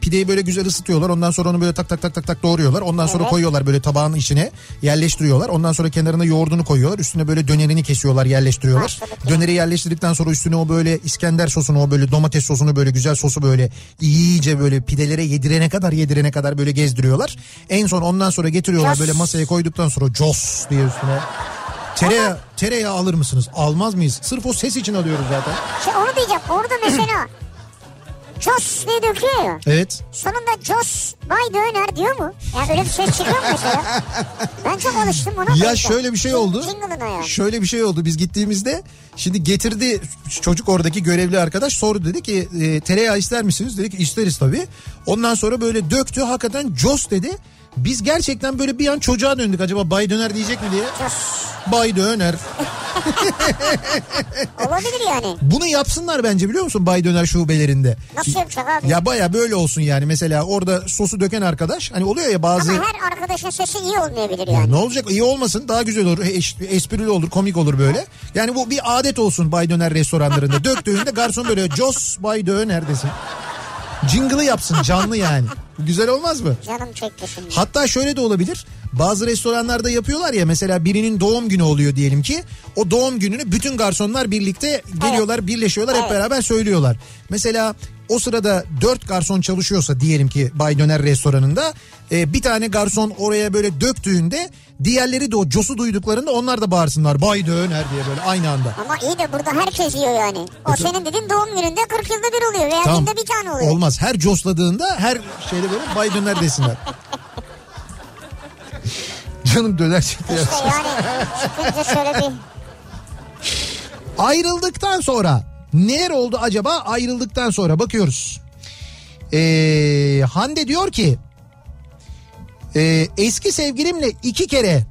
Pideyi böyle güzel ısıtıyorlar. Ondan sonra onu böyle tak tak tak tak tak doğruyorlar. Ondan sonra Evet. koyuyorlar böyle tabağın içine yerleştiriyorlar. Ondan sonra kenarına yoğurdunu koyuyorlar. Üstüne böyle dönerini kesiyorlar, yerleştiriyorlar. Başladık ya. Döneri yerleştirdikten sonra üstüne o böyle İskender sosunu, o böyle domates sosunu böyle güzel sosu böyle iyice böyle pidelere yedirene kadar yedirene kadar böyle gezdiriyorlar. En son ondan sonra getiriyorlar Jos. böyle masaya koyduktan sonra jos diye üstüne. Tereyağı, tereyağı alır mısınız? Almaz mıyız? Sırf o ses için alıyoruz zaten. Şey onu diyeceğim orada mesela Jos diye döküyor ya. Evet. Sonunda Jos Bay Döner diyor mu? Yani öyle bir ses çıkıyor mu mesela? Ben çok alıştım ona. Ya böyle. şöyle bir şey Jing- oldu. Yani. Şöyle bir şey oldu. Biz gittiğimizde şimdi getirdi çocuk oradaki görevli arkadaş sordu dedi ki e, tereyağı ister misiniz? Dedik isteriz tabii. Ondan sonra böyle döktü hakikaten Jos dedi. Biz gerçekten böyle bir an çocuğa döndük acaba Bay Döner diyecek mi diye. Bay Döner. Olabilir yani. Bunu yapsınlar bence biliyor musun Bay Döner şubelerinde. Nasıl yapacak abi? Ya baya böyle olsun yani mesela orada sosu döken arkadaş hani oluyor ya bazı... Ama her arkadaşın sesi iyi olmayabilir Ya yani. ne olacak iyi olmasın daha güzel olur eş- esprili olur komik olur böyle. Yani bu bir adet olsun Bay Döner restoranlarında döktüğünde garson böyle Jos Bay Döner desin. Jingle'ı yapsın canlı yani. Güzel olmaz mı? Canım çekti şimdi. Hatta şöyle de olabilir. Bazı restoranlarda yapıyorlar ya mesela birinin doğum günü oluyor diyelim ki. O doğum gününü bütün garsonlar birlikte geliyorlar, birleşiyorlar hep Evet. beraber söylüyorlar. Mesela o sırada dört garson çalışıyorsa diyelim ki Bay Döner restoranında e, bir tane garson oraya böyle döktüğünde diğerleri de o cosu duyduklarında onlar da bağırsınlar Bay Döner diye böyle aynı anda. Ama iyi de burada herkes yiyor yani. O E, senin dediğin doğum gününde 40 yılda bir oluyor veya Tamam. günde bir tane oluyor. Olmaz. Her cosladığında her şeyde böyle Bay Döner desinler. Canım döner çıktı. İşte yani çıkınca şöyle bir Ayrıldıktan sonra neler oldu acaba ayrıldıktan sonra bakıyoruz. Ee, Hande diyor ki e, eski sevgilimle iki kere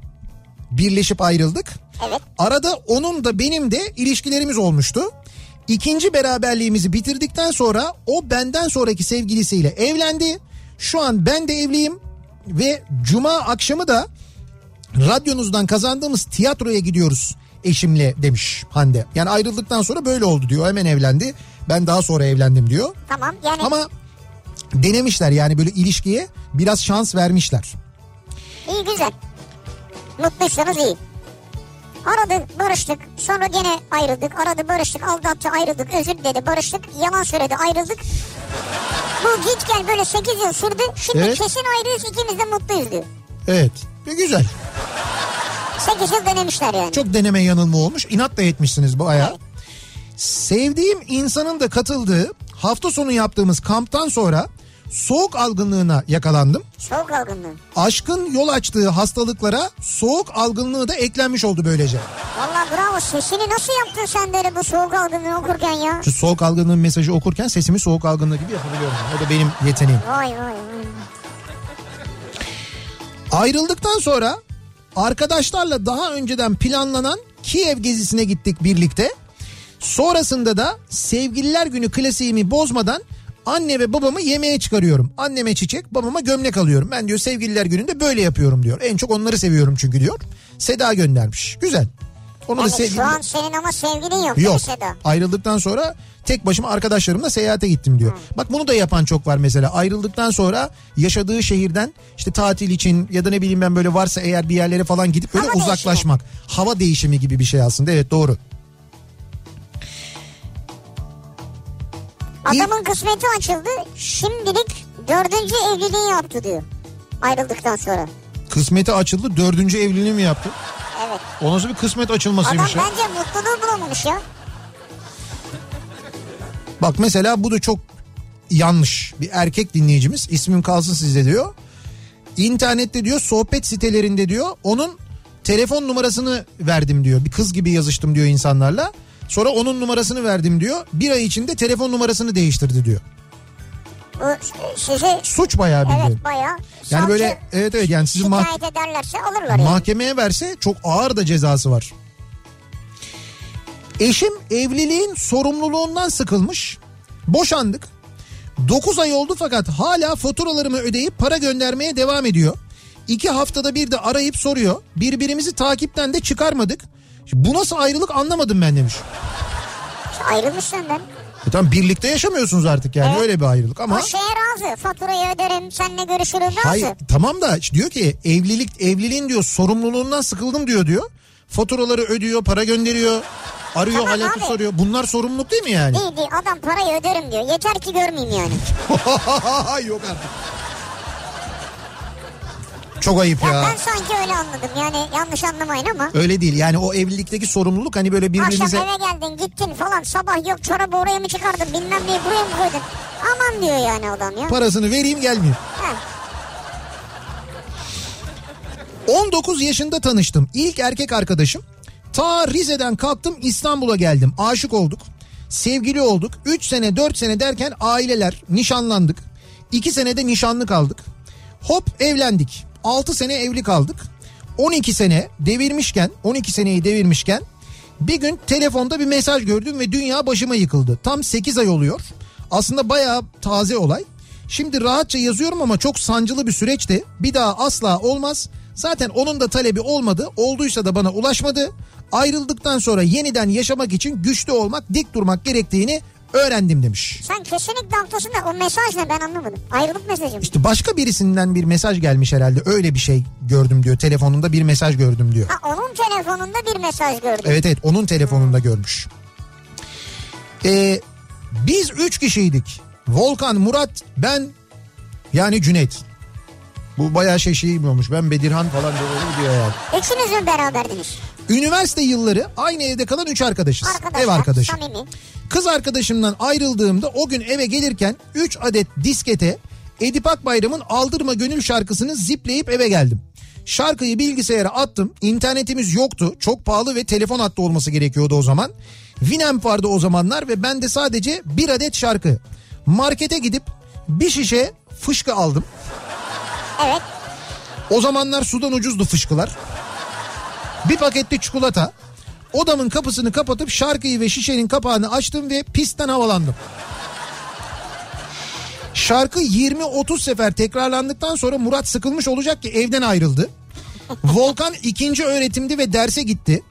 birleşip ayrıldık. Evet. Arada onun da benim de ilişkilerimiz olmuştu. İkinci beraberliğimizi bitirdikten sonra o benden sonraki sevgilisiyle evlendi. Şu an ben de evliyim ve cuma akşamı da radyonuzdan kazandığımız tiyatroya gidiyoruz eşimle demiş Hande. Yani ayrıldıktan sonra böyle oldu diyor. Hemen evlendi. Ben daha sonra evlendim diyor. Tamam yani Ama denemişler yani böyle ilişkiye biraz şans vermişler. iyi güzel. Mutluysanız iyi. Aradık barıştık sonra gene ayrıldık aradı barıştık aldattı ayrıldık özür diledi barıştık yalan söyledi ayrıldık. Bu git gel böyle 8 yıl sürdü şimdi Evet. kesin ayrıyız ikimiz de mutluyuz diyor. Evet. Ve güzel. 8 yıl denemişler yani. Çok deneme yanılma olmuş. İnat da etmişsiniz bu aya. Sevdiğim insanın da katıldığı hafta sonu yaptığımız kamptan sonra soğuk algınlığına yakalandım. Soğuk algınlığı. Aşkın yol açtığı hastalıklara soğuk algınlığı da eklenmiş oldu böylece. Valla bravo sesini nasıl yaptın sen böyle bu soğuk algınlığı okurken ya? Şu soğuk algınlığın mesajı okurken sesimi soğuk algınlığı gibi yapabiliyorum. O da benim yeteneğim. Vay vay vay. Ayrıldıktan sonra arkadaşlarla daha önceden planlanan Kiev gezisine gittik birlikte. Sonrasında da sevgililer günü klasiğimi bozmadan anne ve babamı yemeğe çıkarıyorum. Anneme çiçek, babama gömlek alıyorum. Ben diyor sevgililer gününde böyle yapıyorum diyor. En çok onları seviyorum çünkü diyor. Seda göndermiş. Güzel. Onu da Evet, sevgili... şu an senin ama sevgilin yok, Yok. Seda? Ayrıldıktan sonra tek başıma arkadaşlarımla seyahate gittim diyor. Bak bunu da yapan çok var mesela. Ayrıldıktan sonra yaşadığı şehirden işte tatil için ya da ne bileyim ben böyle varsa eğer bir yerlere falan gidip böyle Hava değişimi. uzaklaşmak. Hava değişimi gibi bir şey aslında. Evet doğru. Adamın kısmeti açıldı. Şimdilik dördüncü evliliği yaptı diyor. Ayrıldıktan sonra. Kısmeti açıldı. Dördüncü evliliğini mi yaptı? Evet. O nasıl bir kısmet Adam açılmasıymış ya? bence mutluluğu bulamamış ya. Bak mesela bu da çok yanlış. Bir erkek dinleyicimiz ismim kalsın sizde diyor. İnternette diyor sohbet sitelerinde diyor onun telefon numarasını verdim diyor. Bir kız gibi yazıştım diyor insanlarla. Sonra onun numarasını verdim diyor. Bir ay içinde telefon numarasını değiştirdi diyor. Sizi Suç bayağı bildiğin. evet bayağı Yani böyle evet evet yani sizi mah- şikayet ederlerse alırlar yani. mahkemeye verse çok ağır da cezası var. Eşim evliliğin sorumluluğundan sıkılmış. Boşandık. 9 ay oldu fakat hala faturalarımı ödeyip para göndermeye devam ediyor. İki haftada bir de arayıp soruyor. Birbirimizi takipten de çıkarmadık. Şimdi bu nasıl ayrılık anlamadım ben demiş. Ayrılmış senden. E tamam birlikte yaşamıyorsunuz artık yani Evet. öyle bir ayrılık ama... O şeye razı. Faturayı öderim, seninle görüşürüm razı. Hayır tamam da diyor ki evlilik evliliğin diyor sorumluluğundan sıkıldım diyor diyor. Faturaları ödüyor, para gönderiyor, arıyor, Tamam halatı abi. soruyor. Bunlar sorumluluk değil mi yani? Değil değil adam parayı öderim diyor. Yeter ki görmeyeyim yani. Yok artık. Çok ayıp Ya, ya. ben sanki öyle anladım yani yanlış anlamayın ama. Öyle değil yani o evlilikteki sorumluluk hani böyle Akşam birbirinize... eve geldin gittin falan sabah yok çorabı oraya mı çıkardın bilmem neyi buraya mı koydun. Aman diyor yani adam ya. Parasını vereyim gelmeyeyim. Ha. 19 yaşında tanıştım. İlk erkek arkadaşım. Ta Rize'den kalktım İstanbul'a geldim. Aşık olduk. Sevgili olduk. 3 sene 4 sene derken aileler nişanlandık. 2 senede nişanlı kaldık. Hop evlendik. 6 sene evli kaldık. 12 sene devirmişken 12 seneyi devirmişken bir gün telefonda bir mesaj gördüm ve dünya başıma yıkıldı. Tam 8 ay oluyor. Aslında bayağı taze olay. Şimdi rahatça yazıyorum ama çok sancılı bir süreçti. Bir daha asla olmaz. Zaten onun da talebi olmadı. Olduysa da bana ulaşmadı. Ayrıldıktan sonra yeniden yaşamak için güçlü olmak, dik durmak gerektiğini öğrendim demiş. Sen kesinlikle haklısın da o mesaj ne ben anlamadım. Ayrılık mesajı mı? İşte başka birisinden bir mesaj gelmiş herhalde. Öyle bir şey gördüm diyor. Telefonunda bir mesaj gördüm diyor. Ha onun telefonunda bir mesaj gördüm. Evet evet onun telefonunda görmüş. Ee, biz üç kişiydik. Volkan, Murat, ben yani Cüneyt. Bu bayağı şey şey olmuş. Ben Bedirhan falan gidiyor yani. Üçünüz mü beraberdiniz? Üniversite yılları aynı evde kalan üç arkadaşız. Arkadaşlar Ev arkadaşı. samimi. Kız arkadaşımdan ayrıldığımda o gün eve gelirken 3 adet diskete Edip Akbayram'ın Aldırma Gönül şarkısını zipleyip eve geldim. Şarkıyı bilgisayara attım. İnternetimiz yoktu. Çok pahalı ve telefon hattı olması gerekiyordu o zaman. Winamp vardı o zamanlar ve ben de sadece bir adet şarkı. Markete gidip bir şişe fışkı aldım. Evet. O zamanlar sudan ucuzdu fışkılar. Bir pakette çikolata. Odamın kapısını kapatıp şarkıyı ve şişenin kapağını açtım ve pistten havalandım. Şarkı 20-30 sefer tekrarlandıktan sonra Murat sıkılmış olacak ki evden ayrıldı. Volkan ikinci öğretimdi ve derse gitti.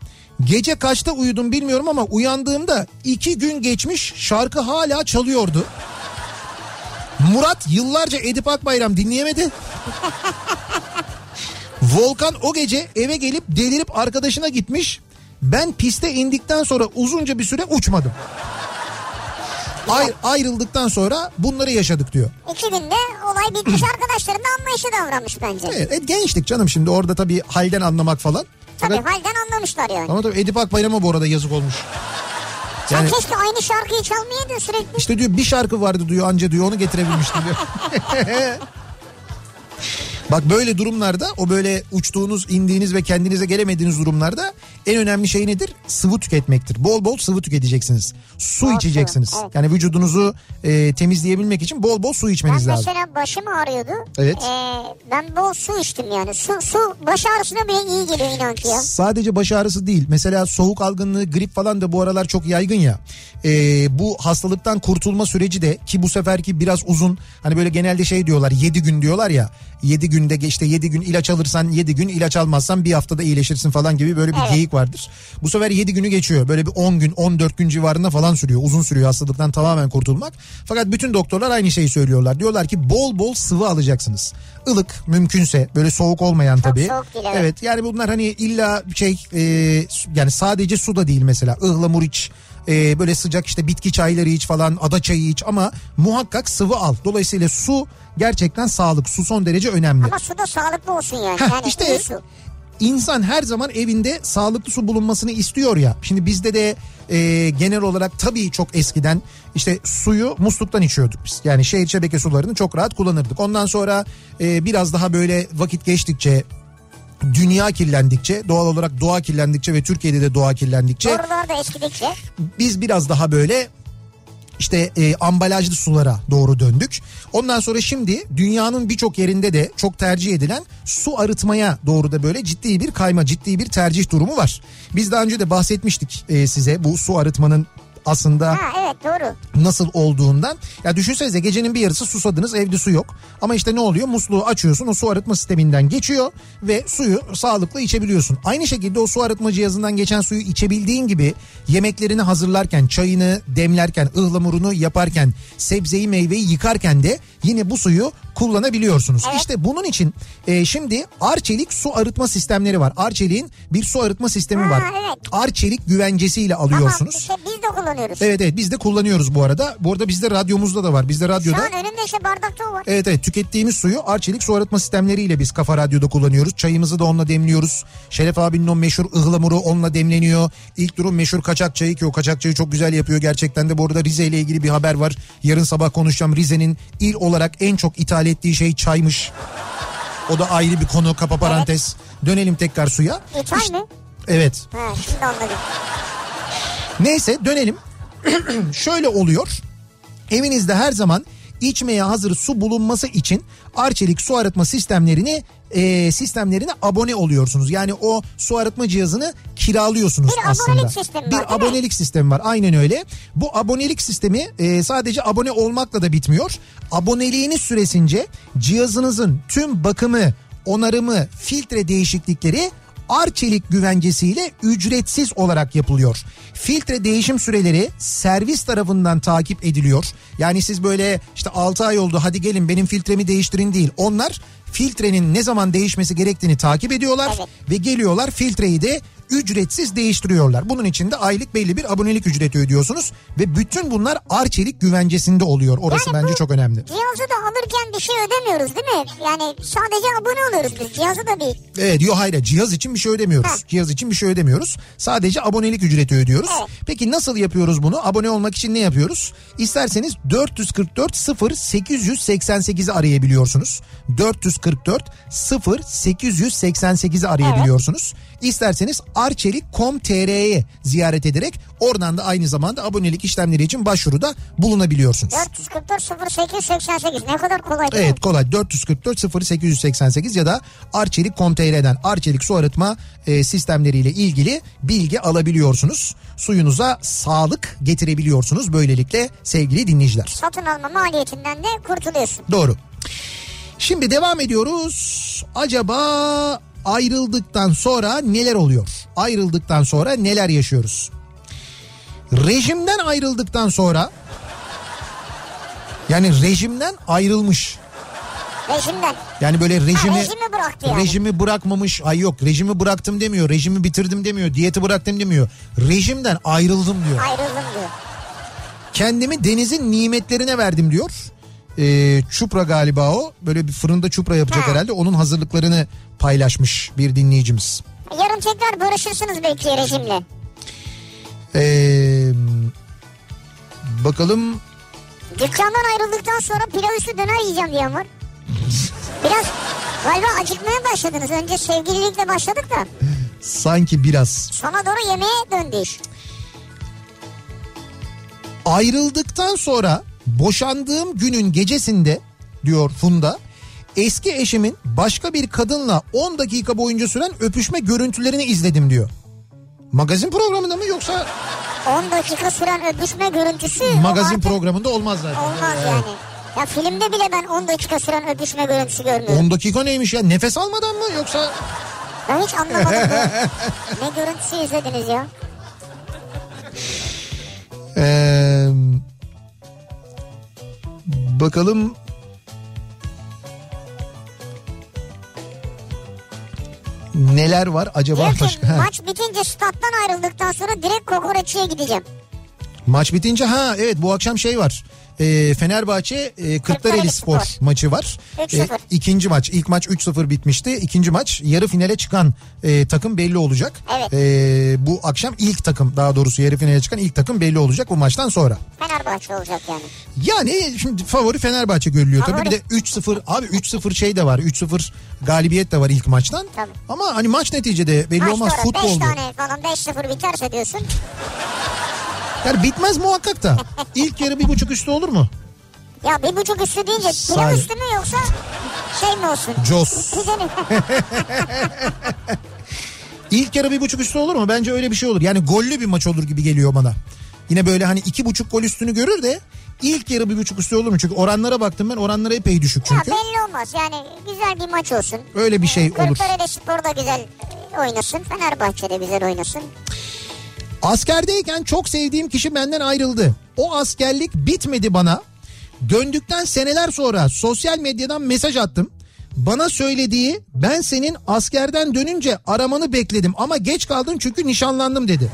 Gece kaçta uyudum bilmiyorum ama uyandığımda iki gün geçmiş şarkı hala çalıyordu. Murat yıllarca Edip Akbayram dinleyemedi. Volkan o gece eve gelip delirip arkadaşına gitmiş. Ben piste indikten sonra uzunca bir süre uçmadım. Ayr- ayrıldıktan sonra bunları yaşadık diyor. İki günde olay bitmiş arkadaşların da anlayışı davranmış bence. Evet, evet, gençlik canım şimdi orada tabii halden anlamak falan. Tabii Fakat- halden anlamışlar yani. Ama tabii Edip Akbayram'a bu arada yazık olmuş. Yani Sen keşke aynı şarkıyı çalmayaydın sürekli. işte diyor bir şarkı vardı diyor anca diyor onu getirebilmiştim diyor. Bak böyle durumlarda o böyle uçtuğunuz, indiğiniz ve kendinize gelemediğiniz durumlarda en önemli şey nedir? Sıvı tüketmektir. Bol bol sıvı tüketeceksiniz. Su Bol içeceksiniz. evet. Yani vücudunuzu e, temizleyebilmek için bol bol su Ben içmeniz lazım. mesela başım ağrıyordu. Evet. Ee, ben bol su içtim yani. Su, su baş ağrısına bile iyi geliyor inan ki ya. Sadece baş ağrısı değil. Mesela soğuk algınlığı, grip falan da bu aralar çok yaygın ya. Ee, bu hastalıktan kurtulma süreci de ki bu seferki biraz uzun. Hani böyle genelde şey diyorlar 7 gün diyorlar ya. 7 günde işte 7 gün ilaç alırsan 7 gün ilaç almazsan bir haftada iyileşirsin falan gibi böyle bir Evet. geyik vardır. Bu sefer 7 günü geçiyor. Böyle bir 10 gün 14 gün civarında falan sürüyor. Uzun sürüyor hastalıktan tamamen kurtulmak. Fakat bütün doktorlar aynı şeyi söylüyorlar. Diyorlar ki bol bol sıvı alacaksınız. Ilık mümkünse böyle soğuk olmayan tabii. soğuk değil, evet. evet yani bunlar hani illa şey e, yani sadece su da değil mesela ıhlamur iç e, böyle sıcak işte bitki çayları iç falan ada çayı iç ama muhakkak sıvı al. Dolayısıyla su gerçekten sağlık su son derece önemli. Ama su da sağlıklı olsun yani. Heh, yani işte su. İnsan her zaman evinde sağlıklı su bulunmasını istiyor ya. Şimdi bizde de e, genel olarak tabii çok eskiden işte suyu musluktan içiyorduk biz. Yani şehir şebeke sularını çok rahat kullanırdık. Ondan sonra e, biraz daha böyle vakit geçtikçe dünya kirlendikçe doğal olarak doğa kirlendikçe ve Türkiye'de de doğa kirlendikçe Borular da eskidikçe. biz biraz daha böyle işte e, ambalajlı sulara doğru döndük. Ondan sonra şimdi dünyanın birçok yerinde de çok tercih edilen su arıtmaya doğru da böyle ciddi bir kayma, ciddi bir tercih durumu var. Biz daha önce de bahsetmiştik e, size bu su arıtmanın aslında Ha evet doğru. nasıl olduğundan. Ya düşünsenize gecenin bir yarısı susadınız evde su yok. Ama işte ne oluyor? Musluğu açıyorsun o su arıtma sisteminden geçiyor ve suyu sağlıklı içebiliyorsun. Aynı şekilde o su arıtma cihazından geçen suyu içebildiğin gibi yemeklerini hazırlarken, çayını demlerken, ıhlamurunu yaparken, sebzeyi meyveyi yıkarken de yine bu suyu kullanabiliyorsunuz. Evet. İşte bunun için e, şimdi Arçelik su arıtma sistemleri var. Arçelik'in bir su arıtma sistemi Ha, var. evet. Arçelik güvencesiyle alıyorsunuz. Tamam işte biz de kullanıyoruz. Evet evet biz de kullanıyoruz bu arada. Bu arada bizde radyomuzda da var. Bizde Şu radyoda an önümde işte bardakta var. evet evet tükettiğimiz suyu Arçelik su arıtma sistemleriyle biz Kafa Radyo'da kullanıyoruz. Çayımızı da onunla demliyoruz. Şeref abinin o meşhur ıhlamuru onunla demleniyor. İlk durum meşhur kaçak çayı ki o kaçak çayı çok güzel yapıyor. Gerçekten de bu arada Rize ile ilgili bir haber var. Yarın sabah konuşacağım. Rize'nin il olarak en çok ithal ettiği şey çaymış. O da ayrı bir konu kapa parantez. Dönelim tekrar suya. İthal İşte- mi? Evet. Ha şimdi anladım. Neyse dönelim. Şöyle oluyor. Evinizde her zaman içmeye hazır su bulunması için Arçelik su arıtma sistemlerini e, sistemlerine abone oluyorsunuz. Yani o su arıtma cihazını kiralıyorsunuz Bir aslında. abonelik sistemi var, değil mi? Bir abonelik sistemi var. Aynen öyle. Bu abonelik sistemi e, sadece abone olmakla da bitmiyor. Aboneliğiniz süresince cihazınızın tüm bakımı, onarımı, filtre değişiklikleri Arçelik güvencesiyle ücretsiz olarak yapılıyor. Filtre değişim süreleri servis tarafından takip ediliyor. Yani siz böyle işte 6 ay oldu hadi gelin benim filtremi değiştirin değil. Onlar filtrenin ne zaman değişmesi gerektiğini takip ediyorlar Evet. ve geliyorlar filtreyi de ücretsiz değiştiriyorlar. Bunun için de aylık belli bir abonelik ücreti ödüyorsunuz ve bütün bunlar Arçelik güvencesinde oluyor. Orası Yani bence çok önemli. Cihazı da alırken bir şey ödemiyoruz değil mi? Yani sadece abone oluyoruz biz. Cihazı da bir Evet yok hayır cihaz için bir şey ödemiyoruz. Ha. Cihaz için bir şey ödemiyoruz. Sadece abonelik ücreti ödüyoruz. Evet. Peki nasıl yapıyoruz bunu? Abone olmak için ne yapıyoruz? İsterseniz 444 0 888'i arayabiliyorsunuz. 444 0 888'i arayabiliyorsunuz. İsterseniz arçelik.com.tr'ye ziyaret ederek oradan da aynı zamanda abonelik işlemleri için başvuruda bulunabiliyorsunuz. 444 0888 ne kadar kolay değil Evet mi? kolay 444 0888 ya da arçelik.com.tr'den arçelik su arıtma e, sistemleriyle ilgili bilgi alabiliyorsunuz. Suyunuza sağlık getirebiliyorsunuz böylelikle sevgili dinleyiciler. Satın alma maliyetinden de kurtuluyorsun. Doğru. Şimdi devam ediyoruz. Acaba ayrıldıktan sonra neler oluyor? Ayrıldıktan sonra neler yaşıyoruz? Rejimden ayrıldıktan sonra yani rejimden ayrılmış. Rejimden. Yani böyle rejimi Ha, rejimi bıraktı yani. rejimi bırakmamış. Ay yok rejimi bıraktım demiyor. Rejimi bitirdim demiyor. Diyeti bıraktım demiyor. Rejimden ayrıldım diyor. Ayrıldım diyor. Kendimi denizin nimetlerine verdim diyor. Ee, çupra galiba o. Böyle bir fırında çupra yapacak Ha. herhalde. Onun hazırlıklarını paylaşmış bir dinleyicimiz. Yarın tekrar barışırsınız belki rejimle. Ee, bakalım Dükkandan ayrıldıktan sonra pilav üstü döner yiyeceğim diyen var. Biraz galiba acıkmaya başladınız. Önce sevgililikle başladık da sanki biraz sona doğru yemeğe döndü iş. ayrıldıktan sonra boşandığım günün gecesinde diyor Funda eski eşimin başka bir kadınla 10 dakika boyunca süren öpüşme görüntülerini izledim diyor. Magazin programında mı yoksa 10 dakika süren öpüşme görüntüsü. magazin artık programında olmaz zaten. Olmaz Evet. yani. Ya filmde bile ben 10 dakika süren öpüşme görüntüsü görmüyorum. 10 dakika neymiş ya nefes almadan mı yoksa Ben hiç anlamadım. ne görüntüsü izlediniz ya? Ee, bakalım neler var acaba Diyor ki başka? Maç bitince stat'tan ayrıldıktan sonra direkt kokoreççiye gideceğim. maç bitince ha evet bu akşam şey var. Ee, Fenerbahçe e, Kırklareli Spor maçı var. 3-0. ikinci maç ilk maç 3-0 bitmişti. İkinci maç yarı finale çıkan e, takım belli olacak. Evet. Ee, bu akşam ilk takım daha doğrusu yarı finale çıkan ilk takım belli olacak bu maçtan sonra. Fenerbahçe olacak yani. Yani şimdi favori Fenerbahçe görülüyor. Tabii Favori. bir de 3-0 abi 3-0 şey de var. 3-0 galibiyet de var ilk maçtan. Tabii. Ama hani maç neticede belli Maç olmaz sonra 5 futboldu. tane falan 5-0 biterse diyorsun. Yani bitmez muhakkak da. İlk yarı bir buçuk üstü olur mu? Ya bir buçuk üstü deyince pilav üstü mü yoksa şey mi olsun? Güzelim. İlk yarı bir buçuk üstü olur mu? Bence öyle bir şey olur. Yani gollü bir maç olur gibi geliyor bana. Yine böyle hani iki buçuk gol üstünü görür de ilk yarı bir buçuk üstü olur mu? Çünkü oranlara baktım ben oranlara epey düşük ya çünkü. belli olmaz yani güzel bir maç olsun. Öyle bir şey olur. Kırklareli Spor da güzel oynasın. Fenerbahçe de güzel oynasın. Askerdeyken çok sevdiğim kişi benden ayrıldı. O askerlik bitmedi bana. Döndükten seneler sonra sosyal medyadan mesaj attım. Bana söylediği ben senin askerden dönünce aramanı bekledim ama geç kaldın çünkü nişanlandım dedi.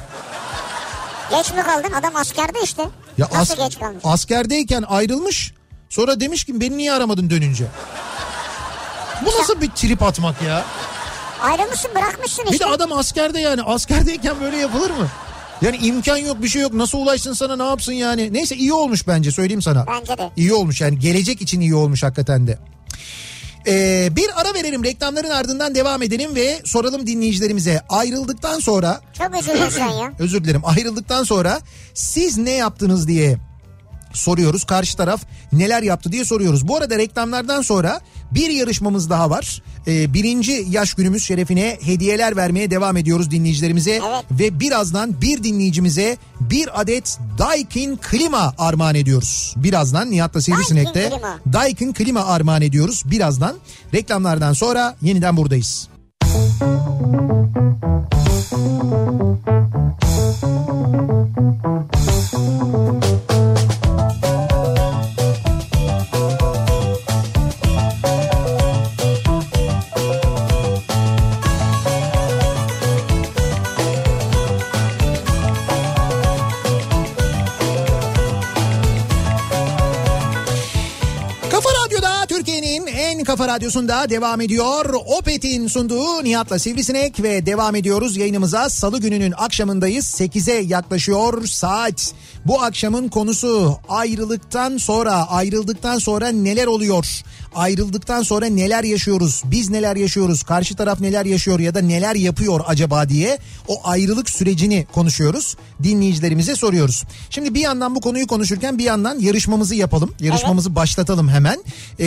Geç mi kaldın? Adam askerde işte. Ya Nasıl as- geç kalmış? askerdeyken ayrılmış sonra demiş ki beni niye aramadın dönünce? Bu nasıl bir trip atmak ya? Ayrılmışsın bırakmışsın Bir işte. de adam askerde yani askerdeyken böyle yapılır mı? Yani imkan yok bir şey yok nasıl ulaşsın sana ne yapsın yani. Neyse iyi olmuş bence söyleyeyim sana. Bence de. İyi olmuş yani gelecek için iyi olmuş hakikaten de. Ee, bir ara verelim reklamların ardından devam edelim ve soralım dinleyicilerimize ayrıldıktan sonra Çok sen ya. özür dilerim ayrıldıktan sonra siz ne yaptınız diye soruyoruz. Karşı taraf neler yaptı diye soruyoruz. Bu arada reklamlardan sonra bir yarışmamız daha var. Ee, birinci yaş günümüz şerefine hediyeler vermeye devam ediyoruz dinleyicilerimize. Evet. Ve birazdan bir dinleyicimize bir adet Daikin klima armağan ediyoruz. Birazdan Nihat'la Sivrisinek'te Daikin klima. Daikin klima armağan ediyoruz. Birazdan reklamlardan sonra yeniden buradayız. Kafa Kafa Radyosu'nda devam ediyor. Opet'in sunduğu Nihat'la Sivrisinek ve devam ediyoruz yayınımıza. Salı gününün akşamındayız. 8'e yaklaşıyor saat. Bu akşamın konusu ayrılıktan sonra, ayrıldıktan sonra neler oluyor? Ayrıldıktan sonra neler yaşıyoruz? Biz neler yaşıyoruz? Karşı taraf neler yaşıyor ya da neler yapıyor acaba diye o ayrılık sürecini konuşuyoruz. Dinleyicilerimize soruyoruz. Şimdi bir yandan bu konuyu konuşurken bir yandan yarışmamızı yapalım. Yarışmamızı başlatalım hemen. Ee,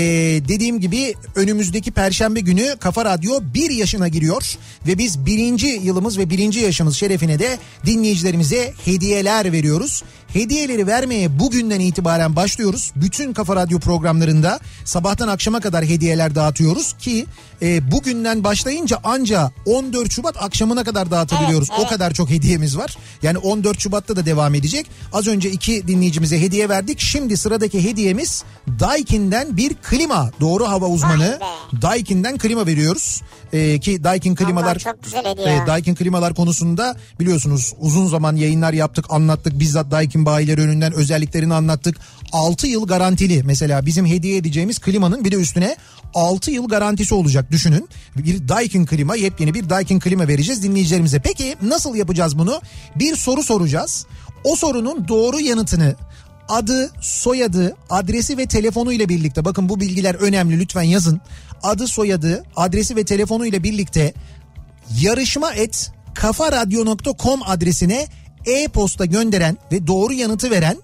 dediğim gibi önümüzdeki perşembe günü Kafa Radyo bir yaşına giriyor ve biz birinci yılımız ve birinci yaşımız şerefine de dinleyicilerimize hediyeler veriyoruz. Hediyeleri vermeye bugünden itibaren başlıyoruz. Bütün Kafa Radyo programlarında sabahtan akşama kadar hediyeler dağıtıyoruz ki e, bugünden başlayınca anca 14 Şubat akşamına kadar dağıtabiliyoruz. Evet, evet. O kadar çok hediyemiz var. Yani 14 Şubat'ta da devam edecek. Az önce iki dinleyicimize hediye verdik. Şimdi sıradaki hediyemiz Daikin'den bir klima. Doğru hava uzmanı. Vay Daikin'den klima veriyoruz. Ee, ki Daikin klimalar çok güzel. Evet, Daikin klimalar konusunda biliyorsunuz uzun zaman yayınlar yaptık, anlattık. Bizzat Daikin bayileri önünden özelliklerini anlattık. 6 yıl garantili mesela bizim hediye edeceğimiz klimanın bir de üstüne 6 yıl garantisi olacak düşünün. Bir Daikin klima, yepyeni bir Daikin klima vereceğiz dinleyicilerimize. Peki nasıl yapacağız bunu? Bir soru soracağız. O sorunun doğru yanıtını adı, soyadı, adresi ve telefonu ile birlikte bakın bu bilgiler önemli lütfen yazın. Adı, soyadı, adresi ve telefonu ile birlikte yarışma et kafaradyo.com adresine e-posta gönderen ve doğru yanıtı veren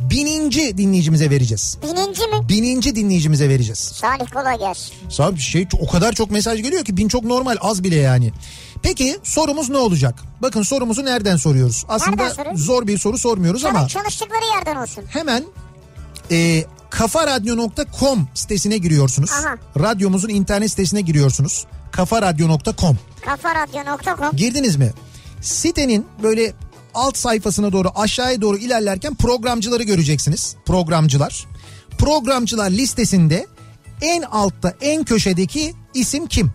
bininci dinleyicimize vereceğiz. Bininci mi? Bininci dinleyicimize vereceğiz. Salih kolay gelsin. Sağ şey o kadar çok mesaj geliyor ki bin çok normal az bile yani. Peki sorumuz ne olacak? Bakın sorumuzu nereden soruyoruz? Aslında Nereden zor bir soru sormuyoruz ama Çalış, çalıştıkları yerden olsun. hemen e, kafaradyo.com sitesine giriyorsunuz. Aha. Radyomuzun internet sitesine giriyorsunuz. kafaradyo.com Kafaradyo.com Girdiniz mi? Sitenin böyle alt sayfasına doğru aşağıya doğru ilerlerken programcıları göreceksiniz. Programcılar. Programcılar listesinde en altta en köşedeki isim kim?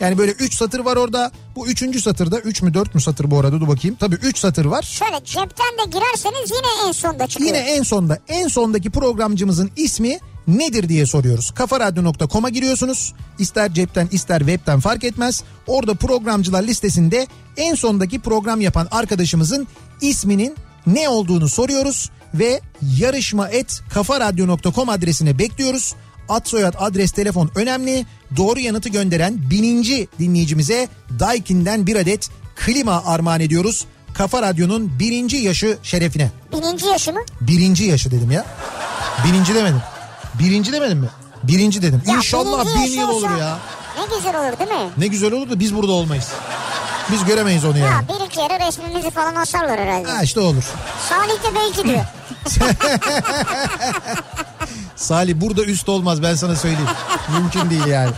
Yani böyle 3 satır var orada. Bu üçüncü satırda 3 mü 4 mü satır bu arada dur bakayım. Tabii 3 satır var. Şöyle cepten de girerseniz yine en sonda çıkıyor. Yine en sonda en sondaki programcımızın ismi nedir diye soruyoruz. Kafaradyo.com'a giriyorsunuz. İster cepten ister webten fark etmez. Orada programcılar listesinde en sondaki program yapan arkadaşımızın isminin ne olduğunu soruyoruz ve yarışma et kafaradyo.com adresine bekliyoruz. Ad soyad adres telefon önemli. Doğru yanıtı gönderen bininci dinleyicimize Daikin'den bir adet klima armağan ediyoruz. Kafa Radyo'nun birinci yaşı şerefine. Bininci yaşı mı? Birinci yaşı dedim ya. Birinci demedim. Birinci demedim mi? Birinci dedim. Ya İnşallah bin yıl olur ya. Ne güzel olur değil mi? Ne güzel olur da biz burada olmayız. Biz göremeyiz onu Ya yani. bir iki yere resmimizi falan asarlar herhalde. Ha işte olur. Salih de belki diyor. Salih burada üst olmaz ben sana söyleyeyim. Mümkün değil yani.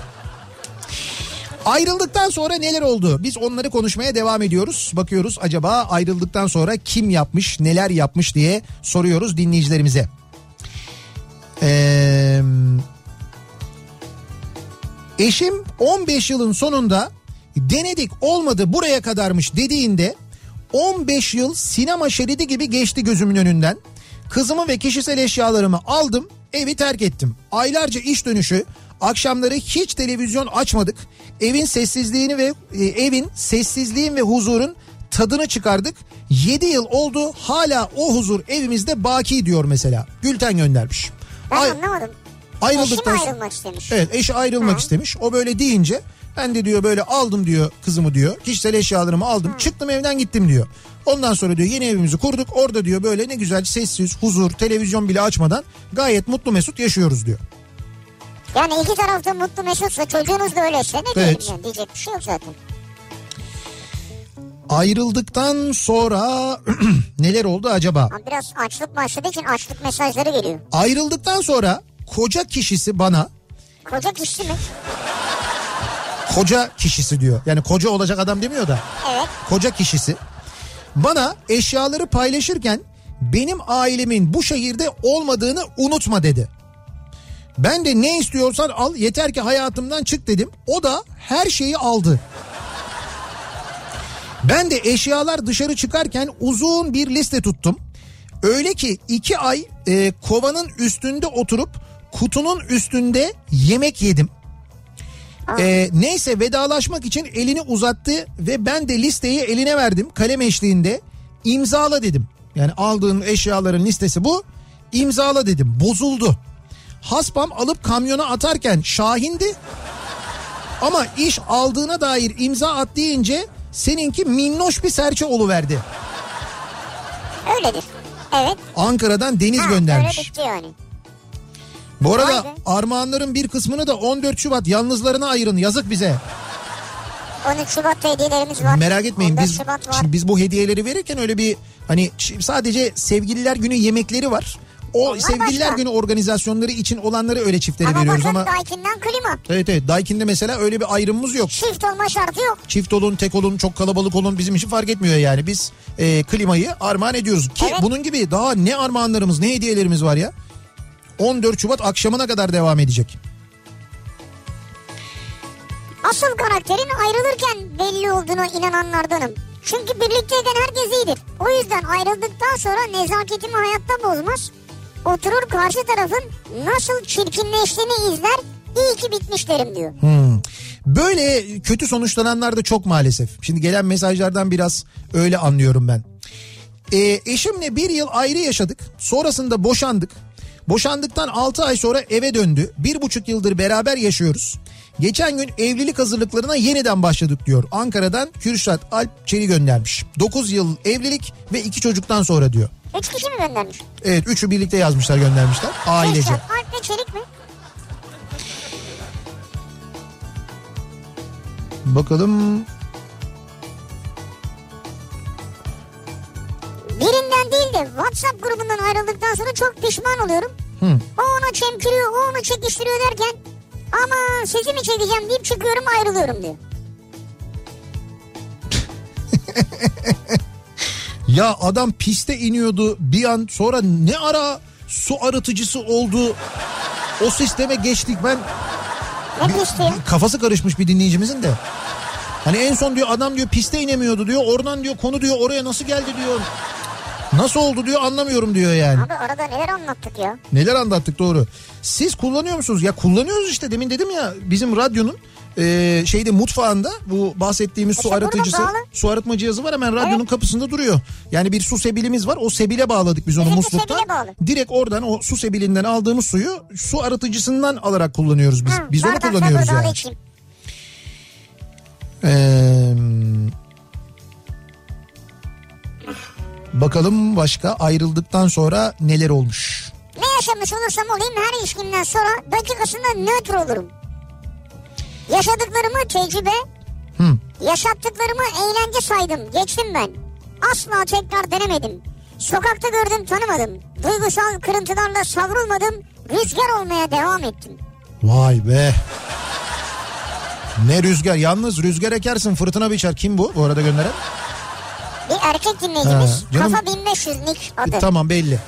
Ayrıldıktan sonra neler oldu? Biz onları konuşmaya devam ediyoruz. Bakıyoruz acaba ayrıldıktan sonra kim yapmış, neler yapmış diye soruyoruz dinleyicilerimize. Ee, eşim 15 yılın sonunda denedik olmadı buraya kadarmış dediğinde 15 yıl sinema şeridi gibi geçti gözümün önünden. Kızımı ve kişisel eşyalarımı aldım evi terk ettim. Aylarca iş dönüşü akşamları hiç televizyon açmadık. Evin sessizliğini ve e, evin sessizliğin ve huzurun tadını çıkardık. 7 yıl oldu hala o huzur evimizde baki diyor mesela. Gülten göndermiş. Ben Ay- anlamadım. ayrıldıktan Eşim sonra- ayrılmak istemiş. Evet eşi ayrılmak Ha. istemiş. O böyle deyince ben de diyor böyle aldım diyor kızımı diyor. Kişisel eşyalarımı aldım. Çıktım evden gittim diyor. Ondan sonra diyor yeni evimizi kurduk. Orada diyor böyle ne güzel sessiz, huzur, televizyon bile açmadan gayet mutlu mesut yaşıyoruz diyor. Yani iki tarafta mutlu mesutsa çocuğunuz da öyleyse ne Evet. yani diyecek bir şey yok zaten. Ayrıldıktan sonra neler oldu acaba? Biraz açlık başladığı için açlık mesajları geliyor. Ayrıldıktan sonra koca kişisi bana Koca kişi mi? koca kişisi diyor. Yani koca olacak adam demiyor da. Evet. koca kişisi bana eşyaları paylaşırken benim ailemin bu şehirde olmadığını unutma dedi. Ben de ne istiyorsan al yeter ki hayatımdan çık dedim. O da her şeyi aldı. Ben de eşyalar dışarı çıkarken uzun bir liste tuttum. Öyle ki iki ay e, kovanın üstünde oturup kutunun üstünde yemek yedim. Ee, neyse vedalaşmak için elini uzattı ve ben de listeyi eline verdim kalem eşliğinde. İmzala dedim. Yani aldığın eşyaların listesi bu. İmzala dedim. Bozuldu. Haspam alıp kamyona atarken Şahin'di. Ama iş aldığına dair imza at deyince seninki minnoş bir serçe verdi. Öyledir. Evet. Ankara'dan Deniz Ha, göndermiş. Öyle yani. Bu arada Vay be. armağanların bir kısmını da 14 Şubat yalnızlarına ayırın yazık bize. 13 Şubat'ta hediyelerimiz var. Merak etmeyin 14 biz Şubat var. şimdi biz bu hediyeleri verirken öyle bir hani sadece sevgililer günü yemekleri var. O Onlar sevgililer başka. günü organizasyonları için olanları öyle çiftlere ama veriyoruz bakın ama Daikin'den klima. evet evet Daikin'de mesela öyle bir ayrımımız yok. Çift olma şartı yok. Çift olun, tek olun, çok kalabalık olun bizim için fark etmiyor yani. Biz e, klimayı armağan ediyoruz. Ki Evet. bunun gibi daha ne armağanlarımız, ne hediyelerimiz var ya. 14 Şubat akşamına kadar devam edecek. Asıl karakterin ayrılırken belli olduğuna inananlardanım. Çünkü birlikteyken herkes iyidir. O yüzden ayrıldıktan sonra nezaketimi hayatta bozmaz. Oturur karşı tarafın nasıl çirkinleştiğini izler. İyi ki bitmiş derim diyor. Hmm. Böyle kötü sonuçlananlar da çok maalesef. Şimdi gelen mesajlardan biraz öyle anlıyorum ben. Ee, eşimle bir yıl ayrı yaşadık. Sonrasında boşandık. Boşandıktan 6 ay sonra eve döndü. Bir buçuk yıldır beraber yaşıyoruz. Geçen gün evlilik hazırlıklarına yeniden başladık diyor. Ankara'dan Kürşat Alp Çeli göndermiş. 9 yıl evlilik ve 2 çocuktan sonra diyor. Üç kişi mi göndermiş? Evet üçü birlikte yazmışlar göndermişler. Ailece. Kürşat, Alp ve Çelik mi? Bakalım Birinden değil de WhatsApp grubundan ayrıldıktan sonra çok pişman oluyorum. Hı. O ona çemkiriyor, o onu çekiştiriyor derken ama sizi mi çekeceğim deyip çıkıyorum ayrılıyorum diyor. Ya adam piste iniyordu bir an sonra ne ara su arıtıcısı oldu. O sisteme geçtik ben Ne pisti ya? kafası karışmış bir dinleyicimizin de. Hani en son diyor adam diyor piste inemiyordu diyor. Oradan diyor konu diyor oraya nasıl geldi diyor. Nasıl oldu diyor anlamıyorum diyor yani. Abi arada neler anlattık ya. Neler anlattık doğru. Siz kullanıyor musunuz? Ya kullanıyoruz işte demin dedim ya bizim radyonun e, şeyde mutfağında bu bahsettiğimiz su İşte burada arıtıcısı su arıtma cihazı var hemen radyonun Evet. kapısında duruyor. Yani bir su sebilimiz var o sebile bağladık biz onu Bizimki musluktan. Direkt oradan o su sebilinden aldığımız suyu su arıtıcısından alarak kullanıyoruz biz. Hı, biz onu kullanıyoruz yani. Ee, bakalım başka ayrıldıktan sonra neler olmuş. Ne yaşamış olursam olayım her ilişkimden sonra dakikasında nötr olurum. Yaşadıklarımı tecrübe, Hı. yaşattıklarımı eğlence saydım. Geçtim ben. Asla tekrar denemedim. Sokakta gördüm tanımadım. Duygusal kırıntılarla savrulmadım. Rüzgar olmaya devam ettim. Vay be. Ne rüzgar. Yalnız rüzgar ekersin fırtına biçer. Kim bu bu arada gönderen? Bir erkek dinleyicimiz. Ha, canım- Kafa 1500 nick adı. Tamam belli.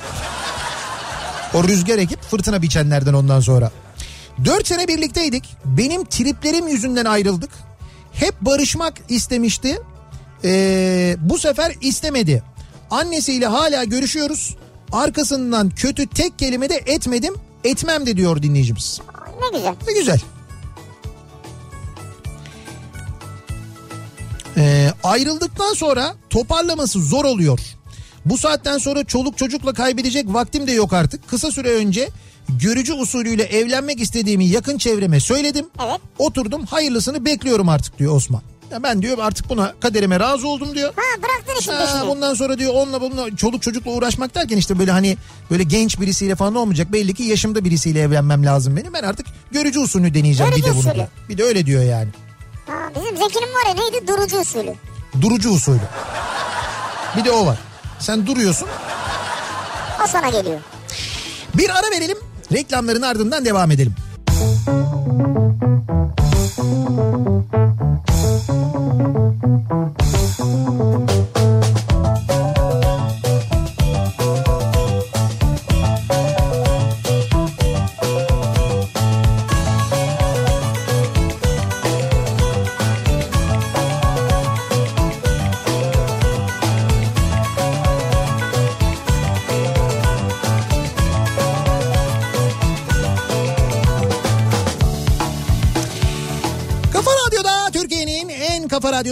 O rüzgar ekip fırtına biçenlerden ondan sonra. Dört sene birlikteydik. Benim triplerim yüzünden ayrıldık. Hep barışmak istemişti. Ee, bu sefer istemedi. Annesiyle hala görüşüyoruz. Arkasından kötü tek kelime de etmedim. Etmem de diyor dinleyicimiz. Ne güzel. Ne güzel. Ee, ayrıldıktan sonra toparlaması zor oluyor. Bu saatten sonra çoluk çocukla kaybedecek vaktim de yok artık. Kısa süre önce görücü usulüyle evlenmek istediğimi yakın çevreme söyledim. Evet. Oturdum hayırlısını bekliyorum artık diyor Osman. Ya ben diyor artık buna kaderime razı oldum diyor. Ha bıraktın işin Ha, peşini. bundan sonra diyor onunla bununla çoluk çocukla uğraşmak derken işte böyle hani böyle genç birisiyle falan olmayacak. Belli ki yaşımda birisiyle evlenmem lazım benim. Ben artık görücü usulünü deneyeceğim Görücü bir de bunu diyor. Bir de öyle diyor yani. Ha, bizim Zeki'nin var ya neydi durucu usulü. Durucu usulü. Bir de o var. Sen duruyorsun. O sana geliyor. Bir ara verelim. Reklamların ardından devam edelim. Kafa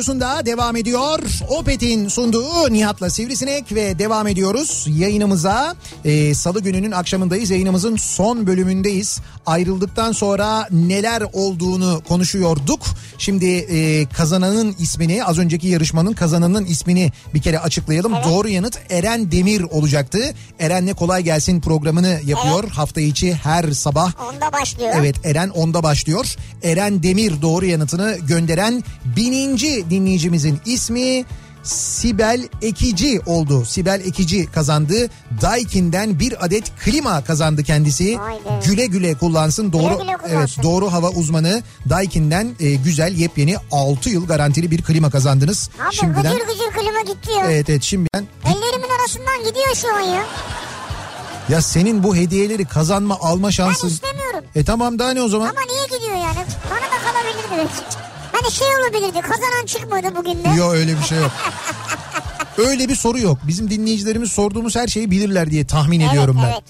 Radyosu'nda devam ediyor. Opet'in sunduğu Nihat'la Sivrisinek ve devam ediyoruz yayınımıza. Ee, Salı gününün akşamındayız. Yayınımızın son bölümündeyiz. Ayrıldıktan sonra neler olduğunu konuşuyorduk. Şimdi e, kazananın ismini az önceki yarışmanın kazananın ismini bir kere açıklayalım. Evet. Doğru yanıt Eren Demir olacaktı. Eren'le Kolay Gelsin programını yapıyor. Hafta içi her sabah Onda başlıyor. Evet Eren onda başlıyor. Eren Demir doğru yanıtını gönderen bininci dinleyicimizin ismi Sibel Ekici oldu. Sibel Ekici kazandı. Daikin'den bir adet klima kazandı kendisi. Güle güle kullansın. Doğru güle kullansın. evet doğru hava uzmanı Daikin'den e, güzel yepyeni 6 yıl garantili bir klima kazandınız. Abi şimdiden gıcır gıcır klima gitti ya. Evet evet şimdiden Ellerimin arasından gidiyor şu an ya. ya senin bu hediyeleri kazanma alma Ben şansın. istemiyorum. E tamam daha ne o zaman? Ama niye gidiyor yani? Bana da kalabilirdi belki. Hani şey olabilirdi kazanan çıkmadı bugün de. Yok öyle bir şey yok. Öyle bir soru yok. Bizim dinleyicilerimiz sorduğumuz her şeyi bilirler diye tahmin Evet, ediyorum ben. evet.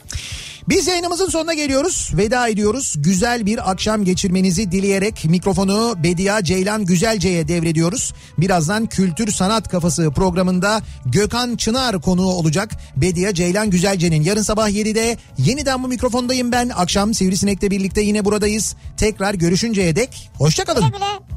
Biz yayınımızın sonuna geliyoruz. Veda ediyoruz. Güzel bir akşam geçirmenizi dileyerek mikrofonu Bedia Ceylan Güzelce'ye devrediyoruz. Birazdan Kültür Sanat Kafası programında Gökhan Çınar konuğu olacak. Bedia Ceylan Güzelce'nin yarın sabah 7'de yeniden bu mikrofondayım ben. Akşam Sivrisinek'le birlikte yine buradayız. Tekrar görüşünceye dek hoşçakalın. Güle güle.